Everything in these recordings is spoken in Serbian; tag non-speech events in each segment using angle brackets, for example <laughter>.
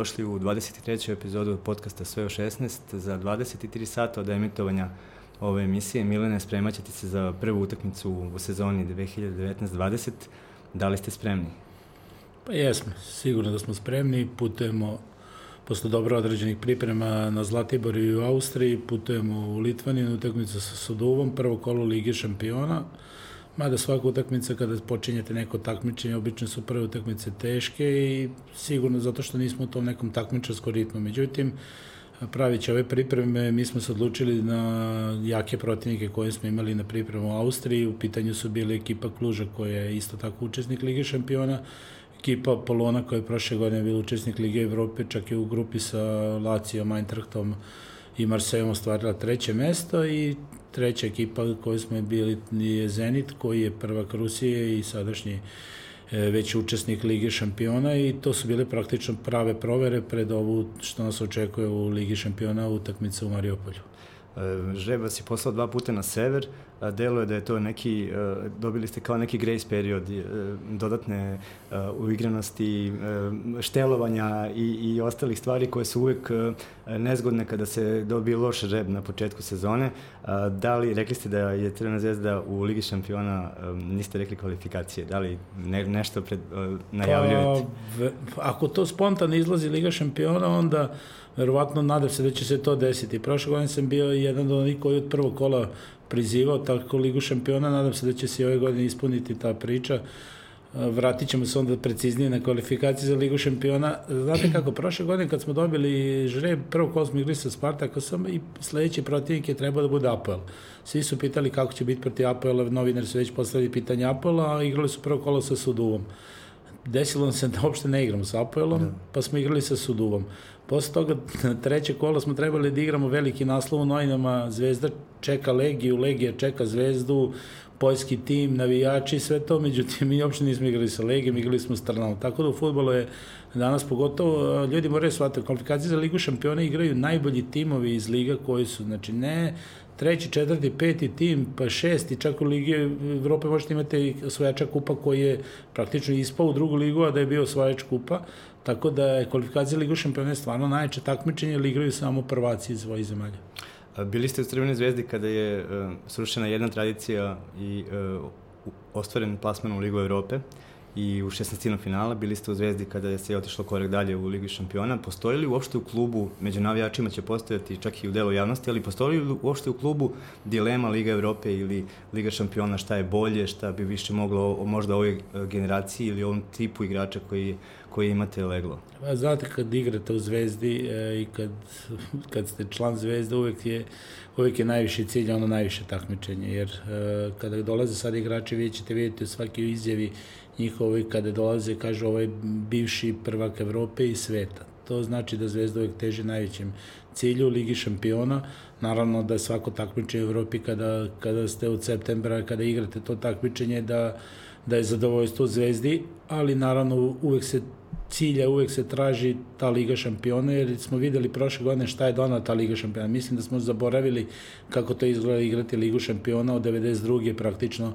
dobrodošli u 23. epizodu podcasta Sve o 16 za 23 sata od emitovanja ove emisije. Milene, spremat ćete se za prvu utakmicu u sezoni 2019-20. Da li ste spremni? Pa jesmo, sigurno da smo spremni. Putujemo posle dobro određenih priprema na Zlatibor i u Austriji, putujemo u Litvaniju na utakmicu sa Suduvom, prvo kolo Lige šampiona. Mada svaka utakmica kada počinjete neko takmičenje, obično su prve utakmice teške i sigurno zato što nismo u tom nekom takmičarskom ritmu. Međutim, pravići ove pripreme, mi smo se odlučili na jake protivnike koje smo imali na pripremu u Austriji. U pitanju su bili ekipa Kluža koja je isto tako učesnik Lige šampiona, ekipa Polona koja je prošle godine bila učesnik Lige Evrope, čak i u grupi sa Lacijom, Eintrachtom i Marsejom ostvarila treće mesto i treća ekipa koju smo bili je Zenit koji je prvak Rusije i sadašnji e, već učesnik Lige šampiona i to su bile praktično prave provere pred ovu što nas očekuje u Ligi šampiona utakmica u Mariupolju. E, Žreb si poslao dva puta na sever, deluje da je to neki, e, dobili ste kao neki grace period, e, dodatne uigranosti, štelovanja i, i ostalih stvari koje su uvek nezgodne kada se dobije loš žreb na početku sezone. Da li, rekli ste da je Crvena zvezda u Ligi šampiona, niste rekli kvalifikacije, da li ne, nešto pred, najavljujete? Pa, ako to spontano izlazi Liga šampiona, onda verovatno nadam se da će se to desiti. Prošle godine sam bio jedan od onih koji od prvog kola prizivao tako Ligu šampiona, nadam se da će se ove godine ispuniti ta priča. Vratit ćemo se onda preciznije na kvalifikacije za Ligu šampiona. Znate kako, prošle godine kad smo dobili žreb, prvo kolo smo igli sa Spartakosom i sledeći protivnik je trebao da bude Apoel. Svi su pitali kako će biti protiv Apoela, novinari su već postavili pitanje Apoela, a igrali su prvo kolo sa Suduvom desilo nam se da uopšte ne igramo sa Apoelom, da. pa smo igrali sa Suduvom. Posle toga, treće kola smo trebali da igramo veliki naslov u novinama, Zvezda čeka Legiju, Legija čeka Zvezdu, poljski tim, navijači, sve to, međutim, mi uopšte nismo igrali sa Legijom, igrali smo s Trnavom. Tako da u futbolu je danas pogotovo, ljudi moraju shvatiti, komplikacije za Ligu šampiona igraju najbolji timovi iz Liga koji su, znači ne treći, četvrti, peti tim, pa šesti, čak u Ligi Evrope možete imati osvajača kupa koji je praktično ispao u drugu ligu, a da je bio osvajač kupa, tako da je kvalifikacija Ligu šampiona stvarno najjače takmičenje, ili igraju samo prvaci iz svojih zemalja. Bili ste u Crvenoj zvezdi kada je uh, srušena jedna tradicija i uh, ostvaren plasman u Ligu Evrope i u 16. finala bili ste u Zvezdi kada se otišlo korek dalje u Ligi šampiona. Postoji li uopšte u klubu, među navijačima će postojati čak i u delu javnosti, ali postoji li uopšte u klubu dilema Liga Evrope ili Liga šampiona, šta je bolje, šta bi više moglo možda ovoj generaciji ili ovom tipu igrača koji koji imate leglo? Pa, znate, kad igrate u Zvezdi e, i kad, kad ste član Zvezde, uvek je, uvek je najviši cilj, ono najviše takmičenje, jer e, kada dolaze sad igrači, vi ćete vidjeti u svaki izjavi njihovi kada dolaze, kažu ovaj bivši prvak Evrope i sveta. To znači da Zvezda uvek teže najvećem cilju Ligi šampiona. Naravno da svako takmičenje u Evropi kada, kada ste od septembra, kada igrate to takmičenje, da, da je zadovoljstvo Zvezdi, ali naravno uvek se cilja, uvek se traži ta Liga šampiona, jer smo videli prošle godine šta je donala ta Liga šampiona. Mislim da smo zaboravili kako to izgleda igrati Ligu šampiona od 92. praktično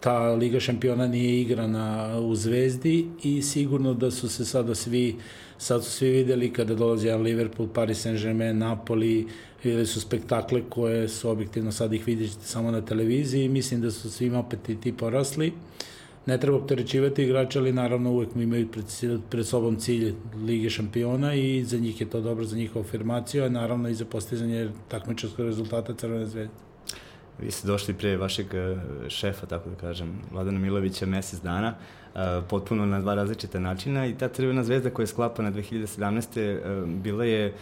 ta Liga šampiona nije igrana u Zvezdi i sigurno da su se sada svi sad su svi videli kada dolazi jedan Liverpool, Paris Saint-Germain, Napoli, videli su spektakle koje su objektivno sad ih vidjet samo na televiziji i mislim da su svima opet i ti porasli. Ne treba opterećivati igrača, ali naravno uvek imaju pred, pred sobom cilj Lige šampiona i za njih je to dobro, za njihovu afirmaciju, a naravno i za postizanje takmičarskog rezultata Crvene zvezde. Vi ste došli pre vašeg e, šefa, tako da kažem, Vladana Milovića, mesec dana, e, potpuno na dva različita načina i ta Crvena zvezda koja je sklapana 2017. E, bila je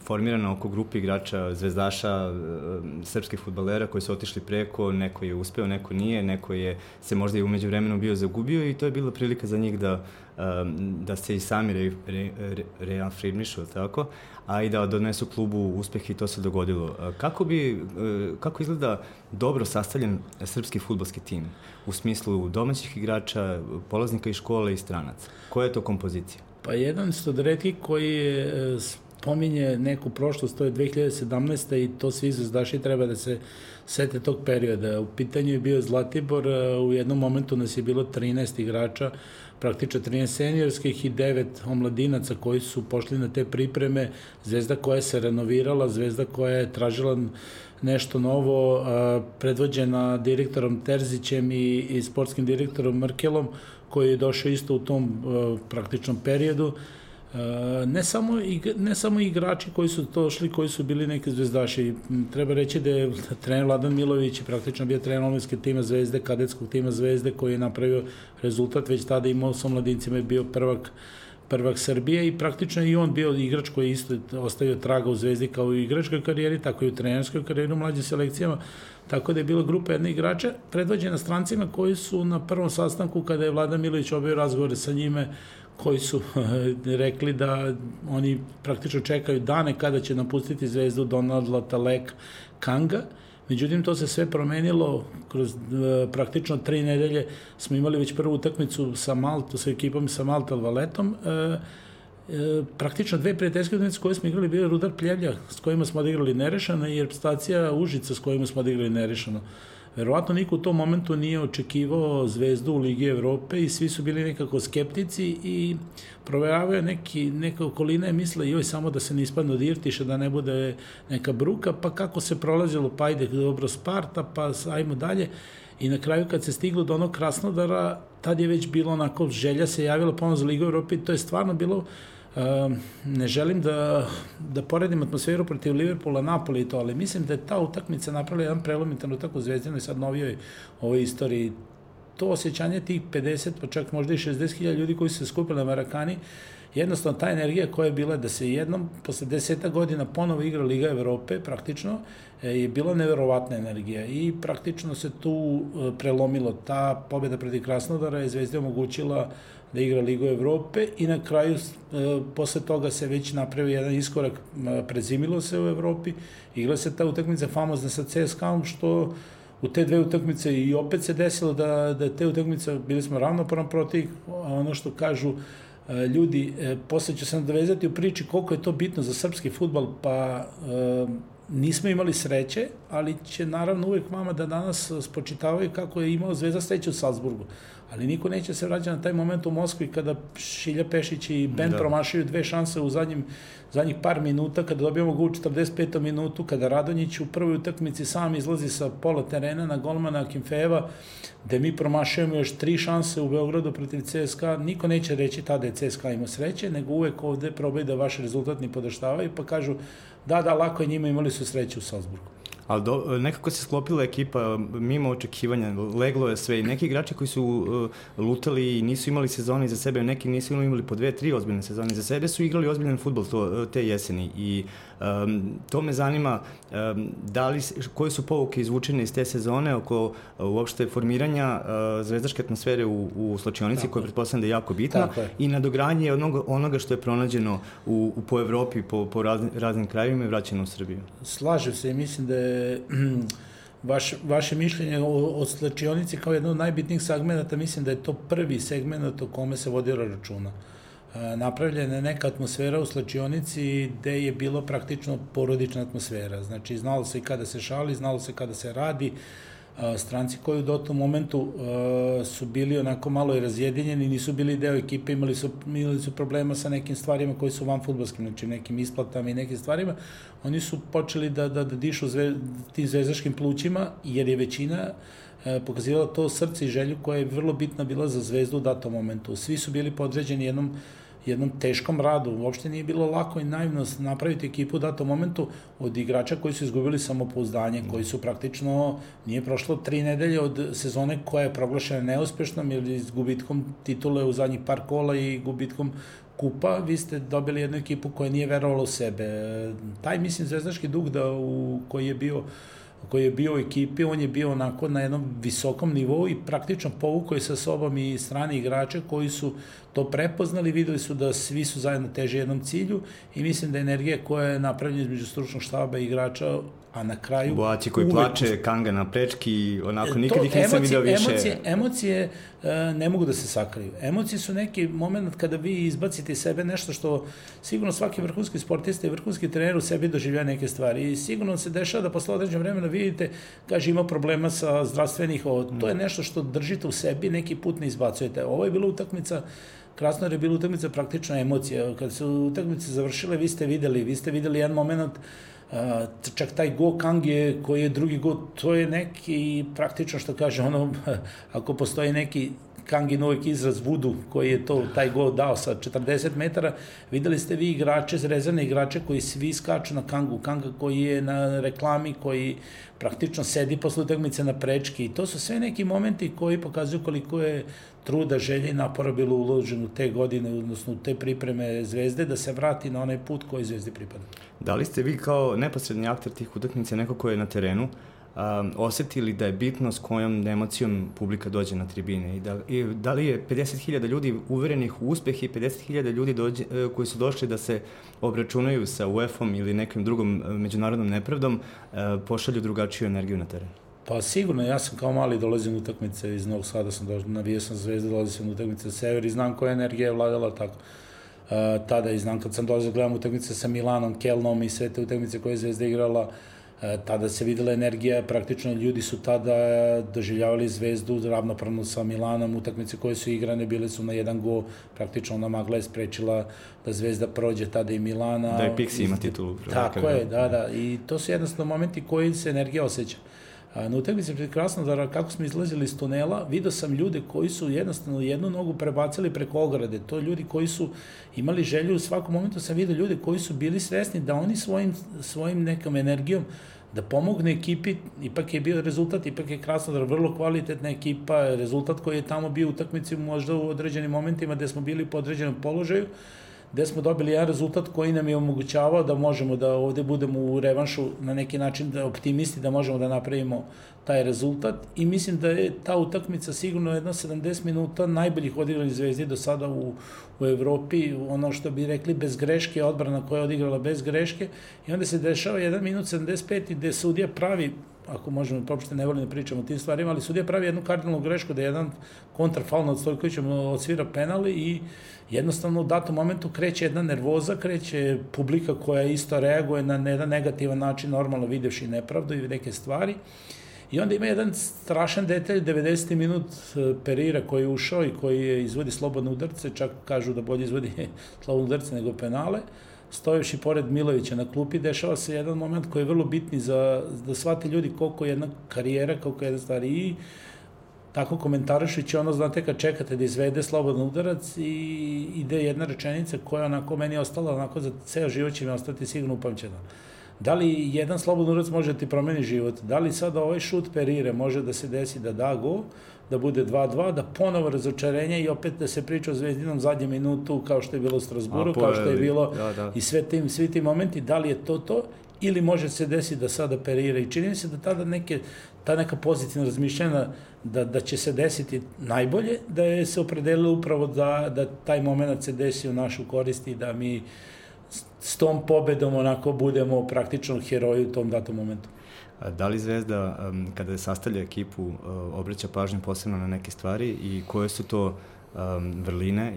formirana oko grupe igrača, zvezdaša, srpskih futbalera koji su otišli preko, neko je uspeo, neko nije, neko je se možda i umeđu vremenu bio zagubio i to je bila prilika za njih da da se i sami re, re, re, reafirmišu, tako, a i da donesu klubu uspeh i to se dogodilo. Kako bi, e, kako izgleda dobro sastavljen srpski futbolski tim u smislu domaćih igrača, polaznika iz škole i stranaca? Koja je to kompozicija? Pa jedan od redki koji je pominje neku prošlost, to je 2017. i to svi zvezdaši treba da se sete tog perioda. U pitanju je bio Zlatibor, u jednom momentu nas je bilo 13 igrača, praktično 13 seniorskih i 9 omladinaca koji su pošli na te pripreme, zvezda koja se renovirala, zvezda koja je tražila nešto novo, predvođena direktorom Terzićem i, i sportskim direktorom Merkelom, koji je došao isto u tom praktičnom periodu. Ne samo, ne samo igrači koji su to šli, koji su bili neki zvezdaši. Treba reći da je trener Vladan Milović praktično bio trener omlinske tima Zvezde, kadetskog tima Zvezde, koji je napravio rezultat, već tada imao sa mladincima je bio prvak prvak Srbije i praktično i on bio igrač koji isto ostavio traga u Zvezdi kao i u igračkoj karijeri, tako i u trenerskoj karijeri u mlađim selekcijama, tako da je bila grupa jedne igrača predvođena strancima koji su na prvom sastanku kada je Vlada Milović obio razgovore sa njime koji su <laughs> rekli da oni praktično čekaju dane kada će napustiti zvezdu Donald Latalek Kanga, Međutim, to se sve promenilo kroz e, praktično tri nedelje. Smo imali već prvu utakmicu sa Malto, sa ekipom sa Malta Valetom. E, e, praktično dve prijateljske utakmice koje smo igrali bile Rudar Pljevlja s kojima smo odigrali nerešano i Erpstacija Užica s kojima smo odigrali nerešano. Verovatno niko u tom momentu nije očekivao zvezdu u Ligi Evrope i svi su bili nekako skeptici i proveravaju neki, neka okolina je misle joj samo da se ne ispadne od Irtiša, da ne bude neka bruka, pa kako se prolazilo, pa ajde dobro Sparta, pa ajmo dalje. I na kraju kad se stiglo do onog Krasnodara, tad je već bilo onako, želja se javila ponovno za Ligu Evrope i to je stvarno bilo ne želim da, da poredim atmosferu protiv Liverpoola, Napoli i to, ali mislim da je ta utakmica napravila jedan prelomitan utak u Zvezdinoj sad novijoj ovoj istoriji. To osjećanje tih 50, pa čak možda i 60.000 ljudi koji su se skupili na Marakani, jednostavno ta energija koja je bila da se jednom, posle deseta godina ponovo igra Liga Evrope, praktično, e, je bila neverovatna energija i praktično se tu e, prelomilo. Ta pobjeda protiv Krasnodara je Zvezda omogućila da igra Ligu Evrope i na kraju e, posle toga se već napravio jedan iskorak, prezimilo se u Evropi, igra se ta utakmica famozna sa CSKA-om što u te dve utakmice i opet se desilo da, da te utakmice, bili smo ravnoporan protiv, ono što kažu e, ljudi, e, posle ću se nadovezati u priči koliko je to bitno za srpski futbal, pa e, nismo imali sreće, ali će naravno uvek mama da danas spočitavaju kako je imao Zvezda sreće u Salzburgu ali niko neće se vraćati na taj moment u Moskvi kada Šilja Pešić i Ben da. promašaju dve šanse u zadnjim, zadnjih par minuta, kada dobijamo gol u 45. minutu, kada Radonjić u prvoj utakmici sam izlazi sa pola terena na golmana Kimfeva, gde mi promašujemo još tri šanse u Beogradu protiv CSKA, niko neće reći tada je CSKA ima sreće, nego uvek ovde probaju da vaš rezultat ni podaštavaju, pa kažu da, da, lako je njima, imali su sreće u Salzburgu. Ali do, nekako se sklopila ekipa mimo očekivanja, leglo je sve i neki igrači koji su uh, lutali i nisu imali sezone za sebe, neki nisu imali po dve, tri ozbiljne sezone za sebe, su igrali ozbiljan futbol to, te jeseni i um, to me zanima um, da li, koje su povuke izvučene iz te sezone oko uh, uopšte formiranja uh, zvezdaške atmosfere u, u slačionici koja pretpostavljam da je jako bitna i nadogradnje onoga, onoga što je pronađeno u, u po Evropi, po, po raznim, raznim krajevima i vraćeno u Srbiju. Slažem se i mislim da je <clears throat> vaš, vaše mišljenje o, o slačionici kao jedno od najbitnijih segmenta, mislim da je to prvi segment o kome se vodi računa. E, napravljena je neka atmosfera u slačionici gde je bilo praktično porodična atmosfera. Znači, znalo se i kada se šali, znalo se kada se radi, stranci koji u dotom momentu su bili onako malo i razjedinjeni, nisu bili deo ekipe, imali su, imali su problema sa nekim stvarima koji su van futbolskim, znači nekim isplatama i nekim stvarima, oni su počeli da, da, da dišu zve, tim zvezdaškim plućima, jer je većina pokazivala to srce i želju koja je vrlo bitna bila za zvezdu u datom momentu. Svi su bili podređeni jednom jednom teškom radu. Uopšte nije bilo lako i naivno napraviti ekipu u datom momentu od igrača koji su izgubili samopouzdanje, koji su praktično, nije prošlo tri nedelje od sezone koja je proglašena neuspešnom ili s gubitkom titule u zadnjih par kola i gubitkom kupa, vi ste dobili jednu ekipu koja nije verovala u sebe. Taj, mislim, zvezdaški dug da u, koji je bio koji je bio u ekipi, on je bio onako na jednom visokom nivou i praktično povukao je sa sobom i strani igrače koji su to prepoznali, videli su da svi su zajedno teže jednom cilju i mislim da energija koja je napravljena između stručnog štaba i igrača a na kraju... Boaći koji uvek... plače, Kanga na prečki, onako, nikad ih nisam video više. Emocije, emocije uh, ne mogu da se sakriju. Emocije su neki moment kada vi izbacite iz sebe nešto što sigurno svaki vrhunski sportista i vrhunski trener u sebi doživlja neke stvari i sigurno se dešava da posle određenog vremena vidite, kaže, ima problema sa zdravstvenih, ovo, to je nešto što držite u sebi, neki put ne izbacujete. Ovo je bila utakmica Krasnodar je bila utakmica praktično emocija. Kad su utakmice završile, vi ste videli, vi ste videli jedan moment Uh, čak taj go Kang je, koji je drugi go, to je neki, praktično što kaže ono, <laughs> ako postoji neki Kangin uvek izraz vudu koji je to taj go dao sa 40 metara, videli ste vi igrače, rezervne igrače koji svi skaču na Kangu, Kanga koji je na reklami, koji praktično sedi posle utakmice na prečki. I to su sve neki momenti koji pokazuju koliko je truda, želje i napora bilo uloženo te godine, odnosno te pripreme Zvezde, da se vrati na onaj put koji Zvezdi pripada. Da li ste vi kao neposredni aktor tih utakmica, neko ko je na terenu, um, osetili da je bitno s kojom emocijom publika dođe na tribine i da, i da li je 50.000 ljudi uverenih u uspeh i 50.000 ljudi dođe, e, koji su došli da se obračunaju sa UEFA-om ili nekim drugom e, međunarodnom nepravdom, e, pošalju drugačiju energiju na teren? Pa sigurno, ja sam kao mali dolazim u utakmice iz Novog Sada, sam došao, navio sam zvezde, dolazim u utakmice Sever i znam koja energija je vladala tako. Uh, tada i znam kad sam dolazio gledam utakmice sa Milanom, Kelnom i sve te utakmice koje je Zvezda igrala, uh, tada se videla energija, praktično ljudi su tada doživljavali Zvezdu ravnopravno sa Milanom, utakmice koje su igrane bile su na jedan go, praktično ona magla je sprečila da Zvezda prođe tada i Milana. Da je Pixi ima titulu. Tako je, da, da, i to su jednostavno momenti koji se energija osjeća. Na utakmici pred Krasnodara, kako smo izlazili iz tunela, vidio sam ljude koji su jednostavno jednu nogu prebacili preko ograde. To ljudi koji su imali želju, u svakom momentu sam vidio ljude koji su bili svesni da oni svojim, svojim nekom energijom da pomogne ekipi, ipak je bio rezultat, ipak je Krasnodar vrlo kvalitetna ekipa, rezultat koji je tamo bio u utakmici možda u određenim momentima gde smo bili po određenom položaju, gde smo dobili jedan rezultat koji nam je omogućavao da možemo da ovde budemo u revanšu na neki način da optimisti da možemo da napravimo taj rezultat. I mislim da je ta utakmica sigurno jedno 70 minuta najboljih odigranih zvezdi do sada u, u Evropi, ono što bi rekli bez greške, odbrana koja je odigrala bez greške. I onda se dešava 1 minut 75 gde sudija pravi ako možemo, uopšte ne volim da pričamo o tim stvarima, ali sudija pravi jednu kardinalnu grešku da je jedan kontrafal nad Stojkovićem odsvira penali i jednostavno u datom momentu kreće jedna nervoza, kreće publika koja isto reaguje na jedan negativan način, normalno videvši nepravdu i neke stvari. I onda ima jedan strašan detalj, 90. minut e, Perira koji je ušao i koji je izvodi slobodne udarce, čak kažu da bolje izvodi <laughs> slobodne udarce nego penale, stojevši pored Milovića na klupi, dešava se jedan moment koji je vrlo bitni za, da shvate ljudi koliko je jedna karijera, koliko je jedna stvari i tako komentarišući ono, znate, kad čekate da izvede slobodan udarac i ide jedna rečenica koja onako meni je ostala, onako za ceo život će mi ostati sigurno upamćena. Da li jedan slobodan udarac može da ti promeni život? Da li sada ovaj šut perire može da se desi da da go, da bude 2-2, da ponovo razočarenje i opet da se priča o Zvezdinom zadnjem minutu kao što je bilo u Strasburu, kao što je bilo da, da. i sve tim, svi ti momenti, da li je to to ili može se desiti da sada perira i čini mi se da tada neke, ta neka pozitivna razmišljena da, da će se desiti najbolje, da je se opredelilo upravo da, da taj moment se desi u našu korist i da mi s tom pobedom onako budemo praktično heroji u tom datom momentu. Da li Zvezda, kada sastavlja ekipu, uh, obraća pažnju posebno na neke stvari i koje su to vrline,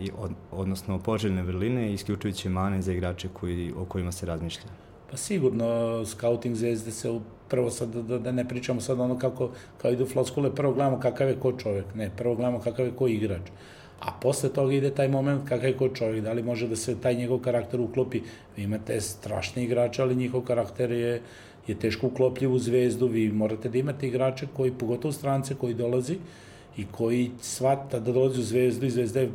odnosno poželjne vrline, isključujući mane za igrače koji, o kojima se razmišlja? Pa sigurno, scouting Zvezde se prvo sad, da, da ne pričamo sad ono kako, kao idu floskule, prvo gledamo kakav je ko čovek, ne, prvo gledamo kakav je ko igrač. A posle toga ide taj moment kakav je ko čovjek, da li može da se taj njegov karakter uklopi. Vi imate strašne igrače, ali njihov karakter je, je teško uklopljiv u zvezdu. Vi morate da imate igrače koji, pogotovo strance koji dolazi i koji shvata da dolazi u zvezdu i zvezda je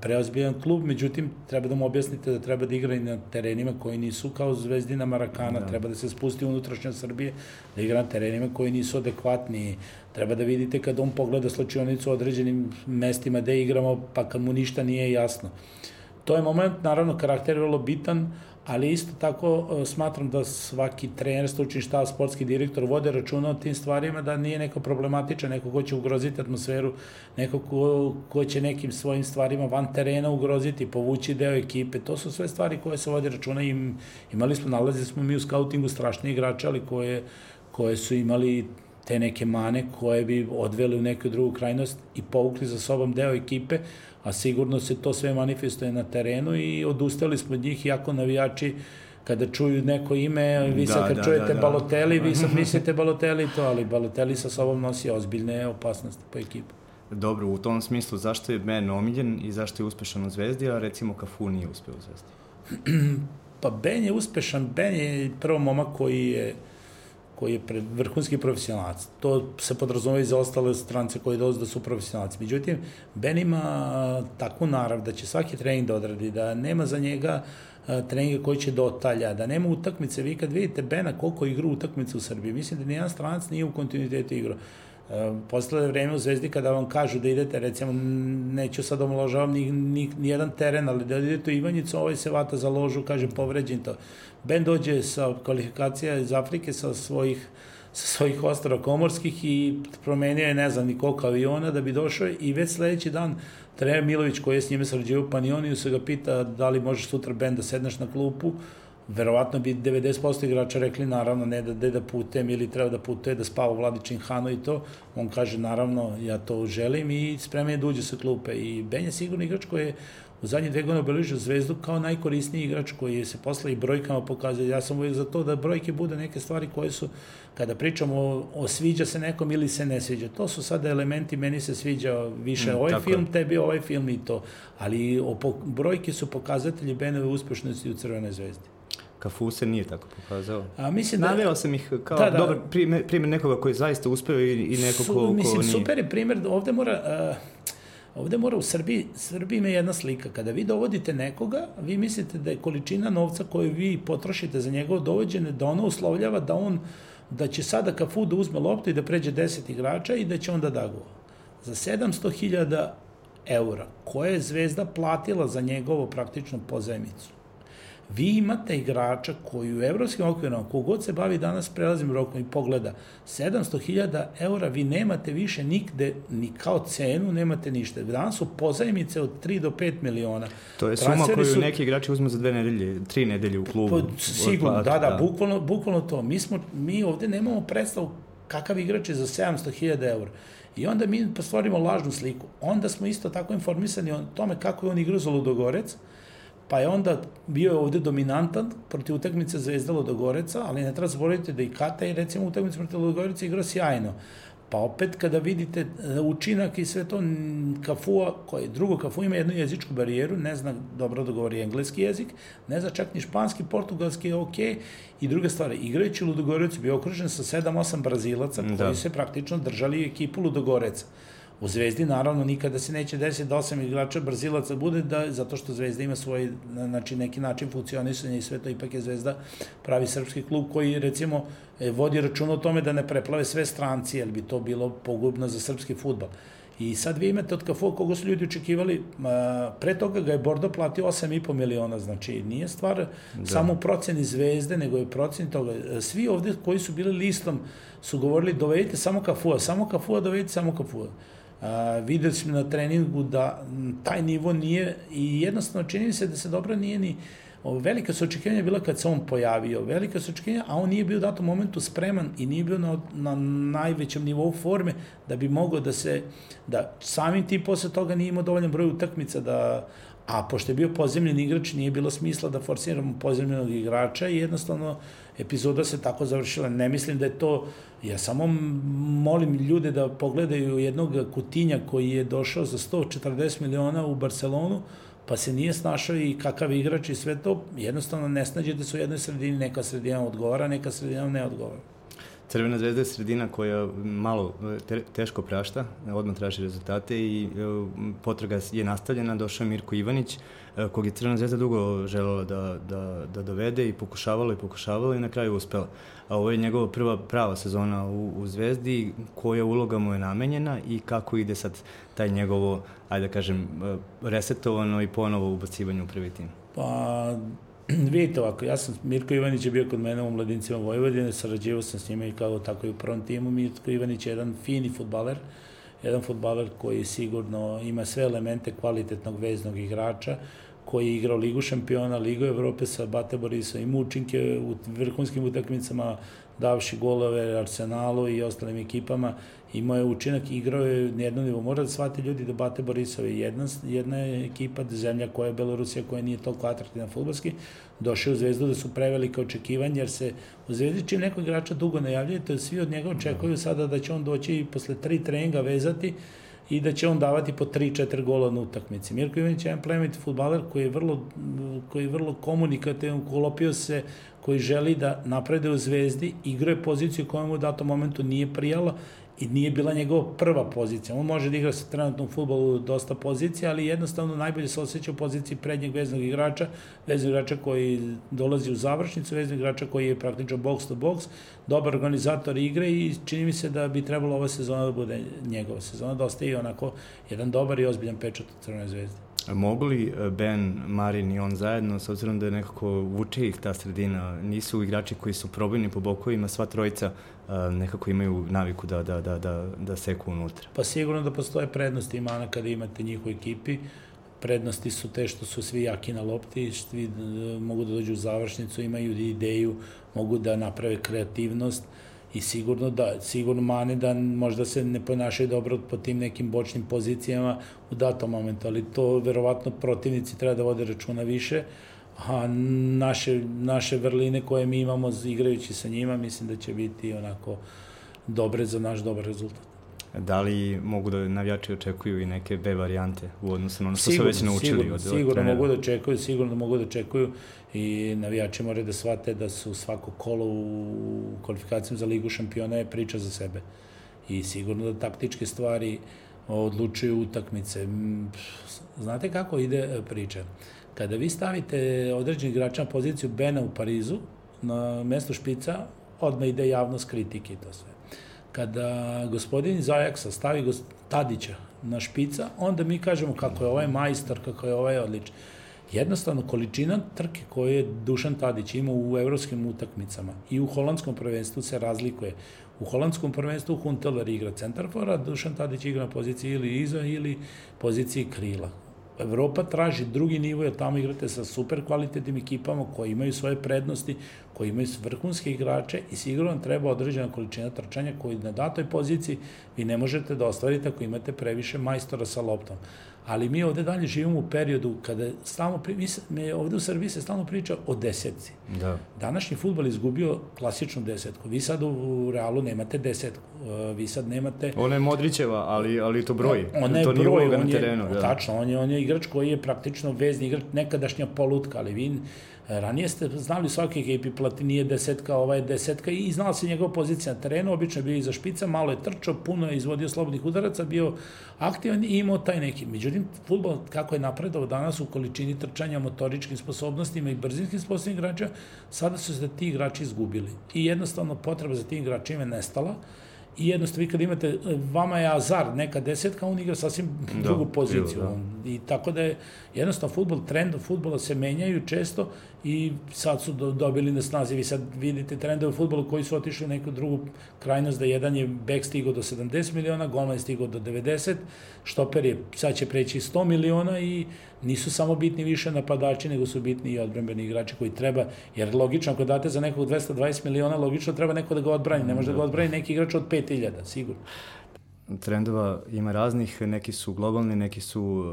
preozbiljan klub, međutim, treba da mu objasnite da treba da igra i na terenima koji nisu kao Zvezdina Marakana, da. treba da se spusti unutrašnja Srbije, da igra na terenima koji nisu adekvatni, treba da vidite kad on pogleda slačionicu u određenim mestima gde igramo, pa kad mu ništa nije jasno. to je moment, naravno, karakter je vrlo bitan, ali isto tako e, smatram da svaki trener, stručni štab, sportski direktor vode računa o tim stvarima, da nije neko problematičan, neko ko će ugroziti atmosferu, neko ko, ko će nekim svojim stvarima van terena ugroziti, povući deo ekipe. To su sve stvari koje se vode računa i imali smo, nalazili smo mi u skautingu strašne igrače, ali koje, koje su imali te neke mane koje bi odveli u neku drugu krajnost i povukli za sobom deo ekipe, a sigurno se to sve manifestuje na terenu i odustali smo od njih, iako navijači kada čuju neko ime, vi sad da, kad da, čujete da, da. Baloteli, vi sad <laughs> mislite Baloteli to, ali Baloteli sa sobom nosi ozbiljne opasnosti po ekipu. Dobro, u tom smislu, zašto je Ben omiljen i zašto je uspešan u Zvezdi, a recimo Cafu nije uspeo u Zvezdi? <clears throat> pa Ben je uspešan, Ben je prvo momak koji je koji je pred, vrhunski profesionalac. To se podrazumeva i za ostale strance koji dolaze da su profesionalci. Međutim, Ben ima takvu narav da će svaki trening da odradi, da nema za njega treninge koji će do otalja, da nema utakmice. Vi kad vidite Bena koliko igra utakmice u Srbiji, mislim da nijedan stranac nije u kontinuitetu igrao. Posle vreme u Zvezdi kada vam kažu da idete, recimo, neću sad omaložavam ni, ni, ni jedan teren, ali da idete u Ivanjicu, ovaj se vata za ložu, kaže povređen to. Ben dođe sa kvalifikacija iz Afrike sa svojih sa svojih ostrava komorskih i promenio je ne znam ni koliko aviona da bi došao i već sledeći dan trener Milović koji je s njime sarađivao u Panioniju se ga pita da li možeš sutra Ben da sedneš na klupu verovatno bi 90% igrača rekli naravno ne da, da, da putem ili treba da putuje da spava u Vladičin Hano i to. On kaže naravno ja to želim i spreman je da uđe sa klupe. I Ben je sigurno igrač koji je u zadnje dve godine obeležio Zvezdu kao najkorisniji igrač koji se posle i brojkama pokazuje. Ja sam uvijek za to da brojke bude neke stvari koje su, kada pričamo o, o sviđa se nekom ili se ne sviđa, to su sada elementi, meni se sviđa više mm, ovaj film, je. tebi ovaj film i to. Ali o, po, brojke su pokazatelji Benove uspešnosti u Crvenoj zvezdi. Kafu se nije tako pokazao. A mislim da... Naveo sam ih kao da, da, dobar primjer, primjer nekoga koji je zaista uspeo i, i neko ko, ko mislim, nije. super je primjer, ovde mora... Uh, Ovde mora u Srbiji, Srbiji ima jedna slika. Kada vi dovodite nekoga, vi mislite da je količina novca koju vi potrošite za njegovo dovođene, da ono uslovljava da on, da će sada Kafu da uzme loptu i da pređe 10 igrača i da će onda da go. Za 700.000 eura, koje je Zvezda platila za njegovo praktično pozajmicu, Vi imate igrača koji u evropskim okvirima, kogod se bavi danas prelazim rokom i pogleda, 700.000 eura vi nemate više nigde, ni kao cenu, nemate ništa. Danas su pozajmice od 3 do 5 miliona. To je suma koju su, neki igrači uzmu za dve nedelje, tri nedelje u klubu. Po, sigurno, da, da, da, bukvalno, bukvalno to. Mi, smo, mi ovde nemamo predstavu kakav igrač je za 700.000 eura. I onda mi stvorimo lažnu sliku. Onda smo isto tako informisani o tome kako je on igrao za Ludogorec, pa je onda bio ovde dominantan protiv utakmice Zvezda Ludogoreca, ali ne treba zaboraviti da i Kata je recimo utakmice protiv Ludogoreca igrao sjajno. Pa opet kada vidite e, učinak i sve to, Kafua, koji drugo Kafua ima jednu jezičku barijeru, ne zna dobro da govori engleski jezik, ne zna čak ni španski, portugalski je okej, okay. i druga stvar, igrajući Ludogorecu bio okružen sa 7-8 Brazilaca koji da. se praktično držali ekipu Ludogoreca. U Zvezdi naravno nikada se neće desiti da osam igrača Brazilaca bude da, zato što Zvezda ima svoj znači, neki način funkcionisanja i sve to ipak je Zvezda pravi srpski klub koji recimo e, vodi račun o tome da ne preplave sve stranci jer bi to bilo pogubno za srpski futbal. I sad vi imate od Kafua koga su ljudi očekivali, pre toga ga je Bordo platio 8,5 miliona, znači nije stvar da. samo u proceni zvezde, nego je proceni toga. Svi ovde koji su bili listom su govorili dovedite samo Kafua, samo Kafua, dovedite samo Kafua. Videli smo na treningu da taj nivo nije i jednostavno čini se da se dobro nije ni velika su očekivanja bila kad se on pojavio, velika su očekivanja, a on nije bio u datom momentu spreman i nije bio na, na najvećem nivou forme da bi mogao da se, da samim tim posle toga nije imao dovoljan broj utakmica da, a pošto je bio pozemljeni igrač, nije bilo smisla da forsiramo pozemljenog igrača i jednostavno epizoda se tako završila. Ne mislim da je to, ja samo molim ljude da pogledaju jednog Kutinja koji je došao za 140 miliona u Barcelonu, pa se nije snašao i kakav igrač i sve to, jednostavno ne snađete se u jednoj sredini, neka sredina odgovara, neka sredina ne odgovara. Crvena zvezda je sredina koja malo te, teško prašta, odmah traži rezultate i potraga je nastavljena, došao je Mirko Ivanić, kog je Crvena zvezda dugo želela da, da, da dovede i pokušavala i pokušavala i na kraju uspela. A ovo je njegova prva prava sezona u, u Zvezdi, koja uloga mu je namenjena i kako ide sad taj njegovo, ajde da kažem, resetovano i ponovo ubacivanje u prvi tim. Pa, <clears throat> vidite ovako, ja sam, Mirko Ivanić je bio kod mene u Mladincima Vojvodine, sarađivao sam s njima i kao tako i u prvom timu. Mirko Ivanić je jedan fini futbaler, jedan futbaler koji sigurno ima sve elemente kvalitetnog veznog igrača, koji je igrao Ligu šampiona, Ligu Evrope sa Bate Borisa i Mučinke u vrhunskim utakmicama, davši golove Arsenalu i ostalim ekipama imao je učinak, igrao je na jednom nivou. Mora da shvati ljudi da Bate Borisov je jedna, jedna ekipa, zemlja koja je Belorusija, koja nije toliko atraktivna futbolski, došao u Zvezdu da su prevelike očekivanja, jer se u Zvezdi čim nekog igrača dugo najavljuje, to svi od njega očekuju sada da će on doći i posle tri treninga vezati i da će on davati po 3-4 gola na utakmici. Mirko Ivanić je jedan plemenit futbaler koji je vrlo, koji je vrlo komunikativan, kolopio se, koji želi da naprede u Zvezdi, igrao je poziciju koja mu u datom momentu nije prijala i nije bila njegova prva pozicija. On može da igra sa trenutnom futbolu dosta pozicija, ali jednostavno najbolje se osjeća u poziciji prednjeg veznog igrača, veznog igrača koji dolazi u završnicu, veznog igrača koji je praktično box to box, dobar organizator igre i čini mi se da bi trebalo ova sezona da bude njegova sezona, da ostaje onako jedan dobar i ozbiljan pečat u Crvenoj zvezdi. Mogu li Ben, Marin i on zajedno, s obzirom da je nekako vuče ih ta sredina, nisu igrači koji su probojni po bokovima, sva trojica e, nekako imaju naviku da, da, da, da, da seku unutra? Pa sigurno da postoje prednosti imana kada imate njih u ekipi. Prednosti su te što su svi jaki na lopti, svi e, mogu da dođu u završnicu, imaju ideju, mogu da naprave kreativnost i sigurno da, sigurno mane da možda se ne ponašaju dobro po tim nekim bočnim pozicijama u datom momentu, ali to verovatno protivnici treba da vode računa više, a naše, naše vrline koje mi imamo igrajući sa njima, mislim da će biti onako dobre za naš dobar rezultat. Da li mogu da navijači očekuju i neke B varijante u odnosu na ono što sigurno, su već naučili sigurno, od, od Sigurno trenera. mogu da očekuju, sigurno da mogu da očekuju i navijači moraju da shvate da su svako kolo u kvalifikacijama za ligu šampiona je priča za sebe. I sigurno da taktičke stvari odlučuju utakmice. Znate kako ide e, priča? Kada vi stavite određeni igrača na poziciju Bena u Parizu, na mesto špica, odmah ide javnost kritike i to sve. Kada gospodin iz Ajaxa stavi Tadića na špica, onda mi kažemo kako je ovaj majstor, kako je ovaj odličan jednostavno količina trke koje je Dušan Tadić imao u evropskim utakmicama i u holandskom prvenstvu se razlikuje. U holandskom prvenstvu Hunteler igra centarfora, Dušan Tadić igra na poziciji ili iza ili poziciji krila. Evropa traži drugi nivo, jer tamo igrate sa super kvalitetnim ekipama koji imaju svoje prednosti, koji imaju vrhunske igrače i sigurno vam treba određena količina trčanja koji na datoj poziciji vi ne možete da ostvarite ako imate previše majstora sa loptom ali mi ovde dalje živimo u periodu kada stalno, pri, mi, mi ovde u Srbiji se stalno priča o desetci. Da. Današnji futbol izgubio klasičnu desetku. Vi sad u Realu nemate desetku. Uh, vi sad nemate... Ona je Modrićeva, ali, ali to broj. Ona je to broj, on je, terenu, da. tačno, on je, on je igrač koji je praktično vezni igrač, nekadašnja polutka, ali vi Ranije ste znali svaki ekipi Platini je desetka, ovaj desetka i znala se njegova pozicija na terenu, obično je bio iza špica, malo je trčao, puno je izvodio slobodnih udaraca, bio aktivan i imao taj neki. Međutim, futbol kako je napredao danas u količini trčanja, motoričkim sposobnostima i brzinskim sposobnostima igrača, sada su se ti igrači izgubili. I jednostavno potreba za tim igračima je nestala i jednostavno vi kad imate, vama je Azar neka desetka, on igra sasvim da, drugu poziciju. Da. I tako da je jednostavno futbol, trend futbola se menjaju često i sad su do, dobili na snazi. Vi sad vidite trendove u futbolu koji su otišli u neku drugu krajnost, da jedan je bek stigao do 70 miliona, golman je stigao do 90, štoper je, sad će preći 100 miliona i nisu samo bitni više napadači, nego su bitni i odbrambeni igrači koji treba, jer logično, ako date za nekog 220 miliona, logično treba neko da ga odbrani, ne može da ga odbrani neki igrač od 5000, sigurno trendova ima raznih, neki su globalni, neki su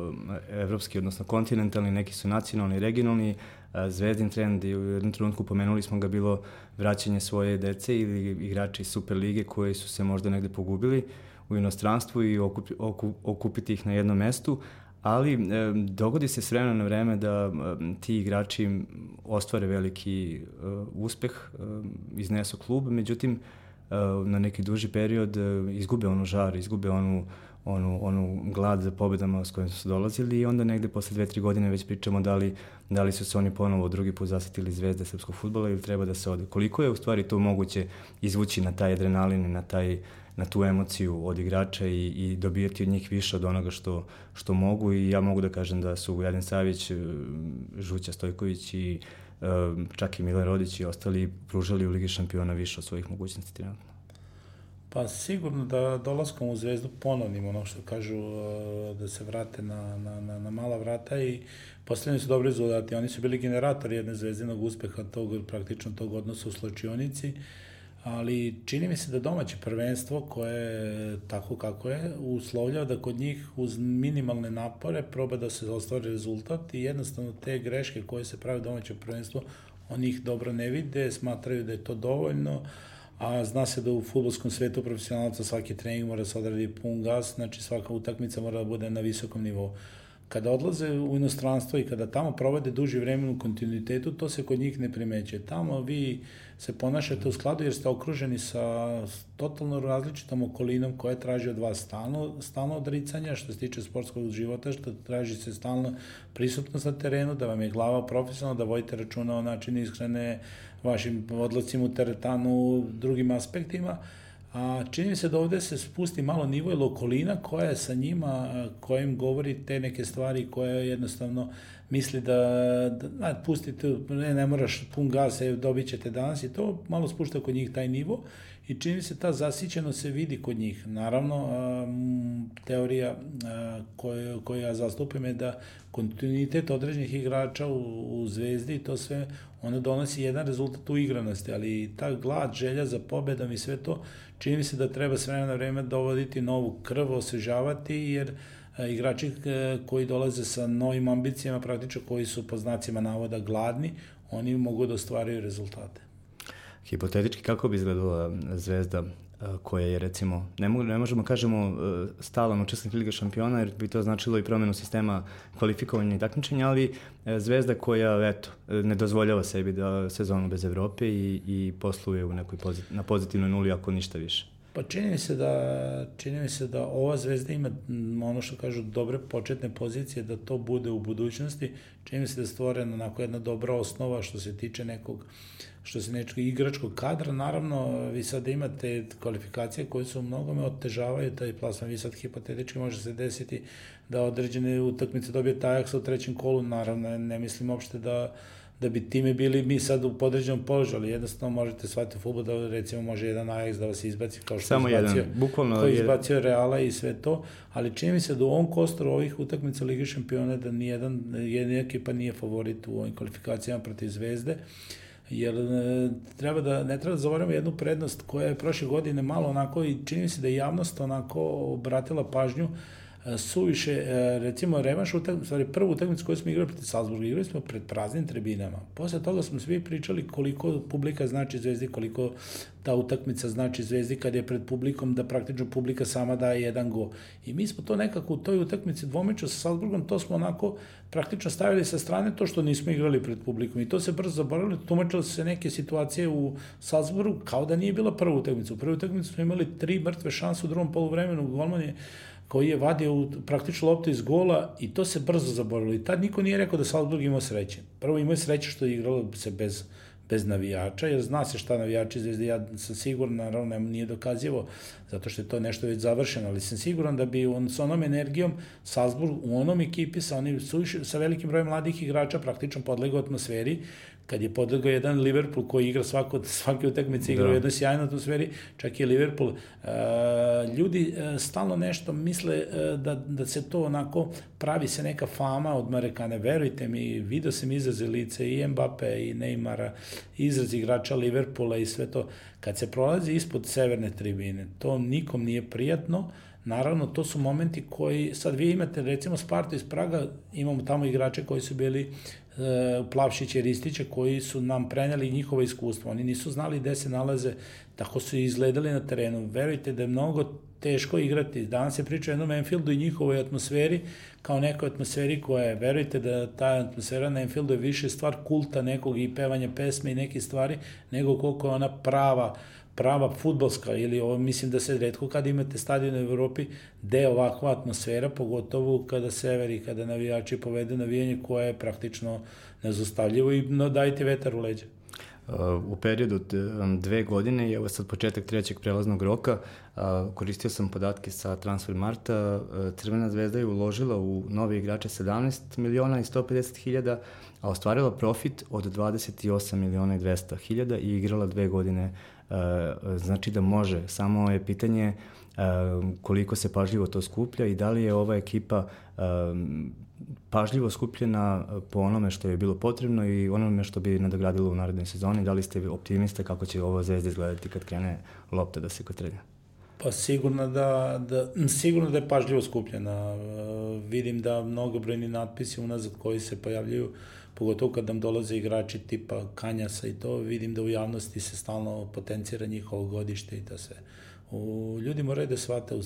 eh, evropski, odnosno kontinentalni, neki su nacionalni, regionalni. Eh, zvezdin trend i u jednom trenutku pomenuli smo ga bilo vraćanje svoje dece ili igrači Super lige koji su se možda negde pogubili u inostranstvu i okup, okup, okupiti ih na jednom mestu, ali e, dogodi se s vremena na vreme da e, ti igrači ostvare veliki e, uspeh, e, iznesu klub, međutim, na neki duži period izgube onu žar, izgube onu onu, onu glad za pobedama s kojim su dolazili i onda negde posle dve, tri godine već pričamo da li, da li su se oni ponovo drugi put zasetili zvezde srpskog futbola ili treba da se ode. Koliko je u stvari to moguće izvući na taj adrenalin i na, taj, na tu emociju od igrača i, i dobijati od njih više od onoga što, što mogu i ja mogu da kažem da su Jadin Savić, Žuća Stojković i čak i Milan Rodić i ostali pružali u Ligi šampiona više od svojih mogućnosti trenutno. Pa sigurno da dolaskom u Zvezdu ponovnim ono što kažu uh, da se vrate na, na, na, na mala vrata i postavljeni su dobri rezultati. Oni su bili generatori jedne zvezdinog uspeha tog, praktično tog odnosa u slačionici, ali čini mi se da domaće prvenstvo koje je tako kako je uslovljava da kod njih uz minimalne napore proba da se ostvari rezultat i jednostavno te greške koje se prave domaće prvenstvo oni ih dobro ne vide, smatraju da je to dovoljno, a zna se da u futbolskom svetu profesionalca svaki trening mora se odradi pun gas, znači svaka utakmica mora da bude na visokom nivou. Kada odlaze u inostranstvo i kada tamo provode duži vremen u kontinuitetu, to se kod njih ne primeće. Tamo vi se ponašate u skladu jer ste okruženi sa totalno različitom okolinom koja traži od vas stalno, stalno odricanja što se tiče sportskog života, što traži se stalno prisutnost na terenu, da vam je glava profesionalna, da vodite računa o načinu ishrane, vašim odlacima u teretanu, drugim aspektima, a čini mi se da ovde se spusti malo nivo ili okolina koja je sa njima, kojim govori te neke stvari koje jednostavno misli da, da da pustite, ne, ne moraš pun gas, dobit ćete danas i to malo spušta kod njih taj nivo i čini mi se ta zasićenost se vidi kod njih. Naravno, teorija koju, koju ja zastupim je da kontinuitet određenih igrača u, u Zvezdi i to sve, ono donosi jedan rezultat u igranosti, ali ta glad, želja za pobedom i sve to, čini mi se da treba s vremena na vreme dovoditi novu krv, osvežavati, jer igrači koji dolaze sa novim ambicijama, praktično koji su po znacima navoda gladni, oni mogu da ostvaraju rezultate. Hipotetički, kako bi izgledala zvezda koja je recimo, ne, mogu, ne možemo kažemo stalan učesnik Liga šampiona jer bi to značilo i promenu sistema kvalifikovanja i takmičenja, ali zvezda koja eto, ne dozvoljava sebi da sezonu bez Evrope i, i posluje u nekoj pozit, na pozitivnoj nuli ako ništa više. Pa čini mi se da čini mi se da ova zvezda ima ono što kažu dobre početne pozicije da to bude u budućnosti. Čini mi se da je stvorena onako jedna dobra osnova što se tiče nekog što se nečeg igračkog kadra. Naravno, vi sad imate kvalifikacije koje su mnogome otežavaju taj plasman. Vi sad hipotetički može se desiti da određene utakmice dobije Ajax u trećem kolu. Naravno, ne mislim uopšte da da bi time bili mi sad u podređenom položaju, ali jednostavno možete shvatiti u futbol da recimo može jedan Ajax da vas izbaci kao što Samo izbacio, jedan, bukvalno kao izbacio je... Reala i sve to, ali čini mi se da u ovom kostoru ovih utakmica Lige šampiona da nijedan, jedna ekipa nije favorit u ovim kvalifikacijama protiv Zvezde, jer e, treba da, ne treba da zavorimo jednu prednost koja je prošle godine malo onako i čini se da je javnost onako obratila pažnju uh, suviše, e, recimo, revanš utakmicu, stvari, prvu utakmicu koju smo igrali protiv Salzburga, igrali smo pred praznim tribinama. Posle toga smo svi pričali koliko publika znači Zvezdi, koliko ta utakmica znači Zvezdi kad je pred publikom, da praktično publika sama daje jedan go. I mi smo to nekako u toj utakmici dvomeča sa Salzburgom, to smo onako praktično stavili sa strane to što nismo igrali pred publikom. I to se brzo zaboravili, tumačilo se neke situacije u Salzburgu kao da nije bila prva utakmica. U prvoj utakmici smo imali tri mrtve šanse u drugom poluvremenu, golman je koji je vadio praktično loptu iz gola i to se brzo zaboravilo. I tad niko nije rekao da Salzburg imao sreće. Prvo imao sreće što je igralo se bez, bez navijača, jer zna se šta navijači zvezde, ja sam siguran, naravno nije dokazivo, zato što je to nešto već završeno, ali sam siguran da bi on, sa onom energijom Salzburg u onom ekipi sa, onim, sa velikim brojem mladih igrača praktično podlegao atmosferi kad je podlegao jedan Liverpool koji igra svako, svake utakmice igra da. u jednoj sjajnoj atmosferi, čak i Liverpool. Uh, ljudi uh, stalno nešto misle uh, da, da se to onako pravi se neka fama od Marekane. Verujte mi, vidio sam izraze lice i Mbappe i Neymara, izraz igrača Liverpoola i sve to. Kad se prolazi ispod severne tribine, to nikom nije prijatno, Naravno, to su momenti koji, sad vi imate recimo Sparta iz Praga, imamo tamo igrače koji su bili E, Plavšića i Ristića koji su nam preneli njihovo iskustvo. Oni nisu znali gde se nalaze, tako su izgledali na terenu. Verujte da je mnogo teško igrati. Danas se priča o jednom Enfieldu i njihovoj atmosferi, kao nekoj atmosferi koja je, verujte da ta atmosfera na Enfieldu je više stvar kulta nekog i pevanja pesme i neke stvari, nego koliko je ona prava prava futbolska ili ovo mislim da se redko kad imate stadion u Evropi gde je ovakva atmosfera, pogotovo kada severi, kada navijači povedu navijanje koje je praktično nezostavljivo i no, dajte vetar u leđa. U periodu dve godine i evo sad početak trećeg prelaznog roka koristio sam podatke sa Transfer Marta. Crvena zvezda je uložila u nove igrače 17 miliona i 150 hiljada, a ostvarila profit od 28 miliona i 200 hiljada i igrala dve godine znači da može. Samo je pitanje koliko se pažljivo to skuplja i da li je ova ekipa pažljivo skupljena po onome što je bilo potrebno i onome što bi nadogradilo u narednoj sezoni. Da li ste optimiste kako će ova zvezda izgledati kad krene lopta da se kotrenja? Pa sigurno da, da, sigurno da je pažljivo skupljena. Vidim da mnogobrojni natpisi unazad koji se pojavljaju pogotovo kad nam dolaze igrači tipa Kanjasa i to, vidim da u javnosti se stalno potencira njihovo godište i da se u, ljudi moraju da shvate u,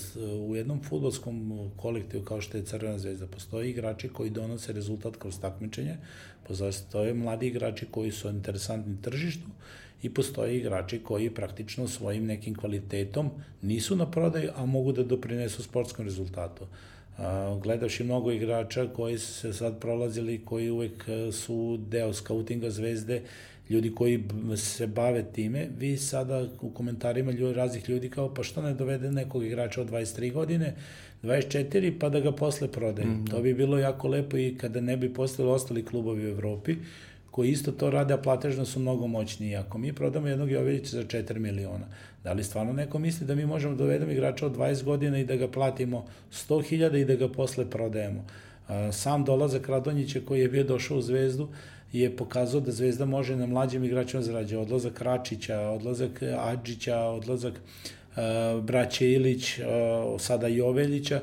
u jednom futbolskom kolektivu kao što je Crvena zvezda postoje igrači koji donose rezultat kroz takmičenje, postoje mladi igrači koji su interesantni tržištu i postoje igrači koji praktično svojim nekim kvalitetom nisu na prodaju, a mogu da doprinesu sportskom rezultatu gledavši mnogo igrača koji su se sad prolazili, koji uvek e, su deo skautinga zvezde, ljudi koji se bave time, vi sada u komentarima ljudi, raznih ljudi kao pa što ne dovede nekog igrača od 23 godine, 24 pa da ga posle prodaje. Mm, to bi bilo jako lepo i kada ne bi postali ostali klubovi u Evropi koji isto to rade, a platežno su mnogo moćniji. Ako mi prodamo jednog Joveljića za 4 miliona, da li stvarno neko misli da mi možemo da dovedemo igrača od 20 godina i da ga platimo 100.000 i da ga posle prodajemo? Sam dolazak Radonjića koji je bio došao u Zvezdu je pokazao da Zvezda može na mlađim igračima zarađa. Odlazak Račića, odlazak Adžića, odlazak uh, braće Ilić, uh, sada Joveljića,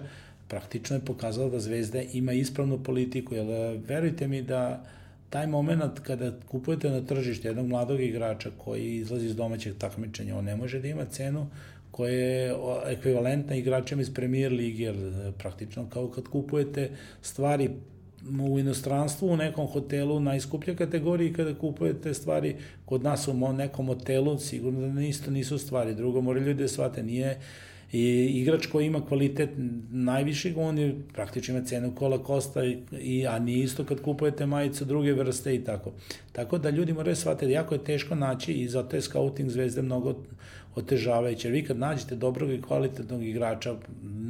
praktično je pokazala da Zvezda ima ispravnu politiku, jer verujte mi da taj moment kada kupujete na tržište jednog mladog igrača koji izlazi iz domaćeg takmičenja, on ne može da ima cenu koja je ekvivalentna igračima iz premier ligi, jer e, praktično kao kad kupujete stvari u inostranstvu, u nekom hotelu najskuplja kategoriji kada kupujete stvari kod nas u nekom hotelu, sigurno da isto nisu stvari. Drugo, mora ljudi da shvate, nije I igrač koji ima kvalitet najvišeg, on je praktično ima cenu kola kosta, i, a nije isto kad kupujete majicu druge vrste i tako. Tako da ljudi moraju shvatiti, da jako je teško naći i zato je scouting zvezde mnogo otežavajuće. Vi kad nađete dobrog i kvalitetnog igrača,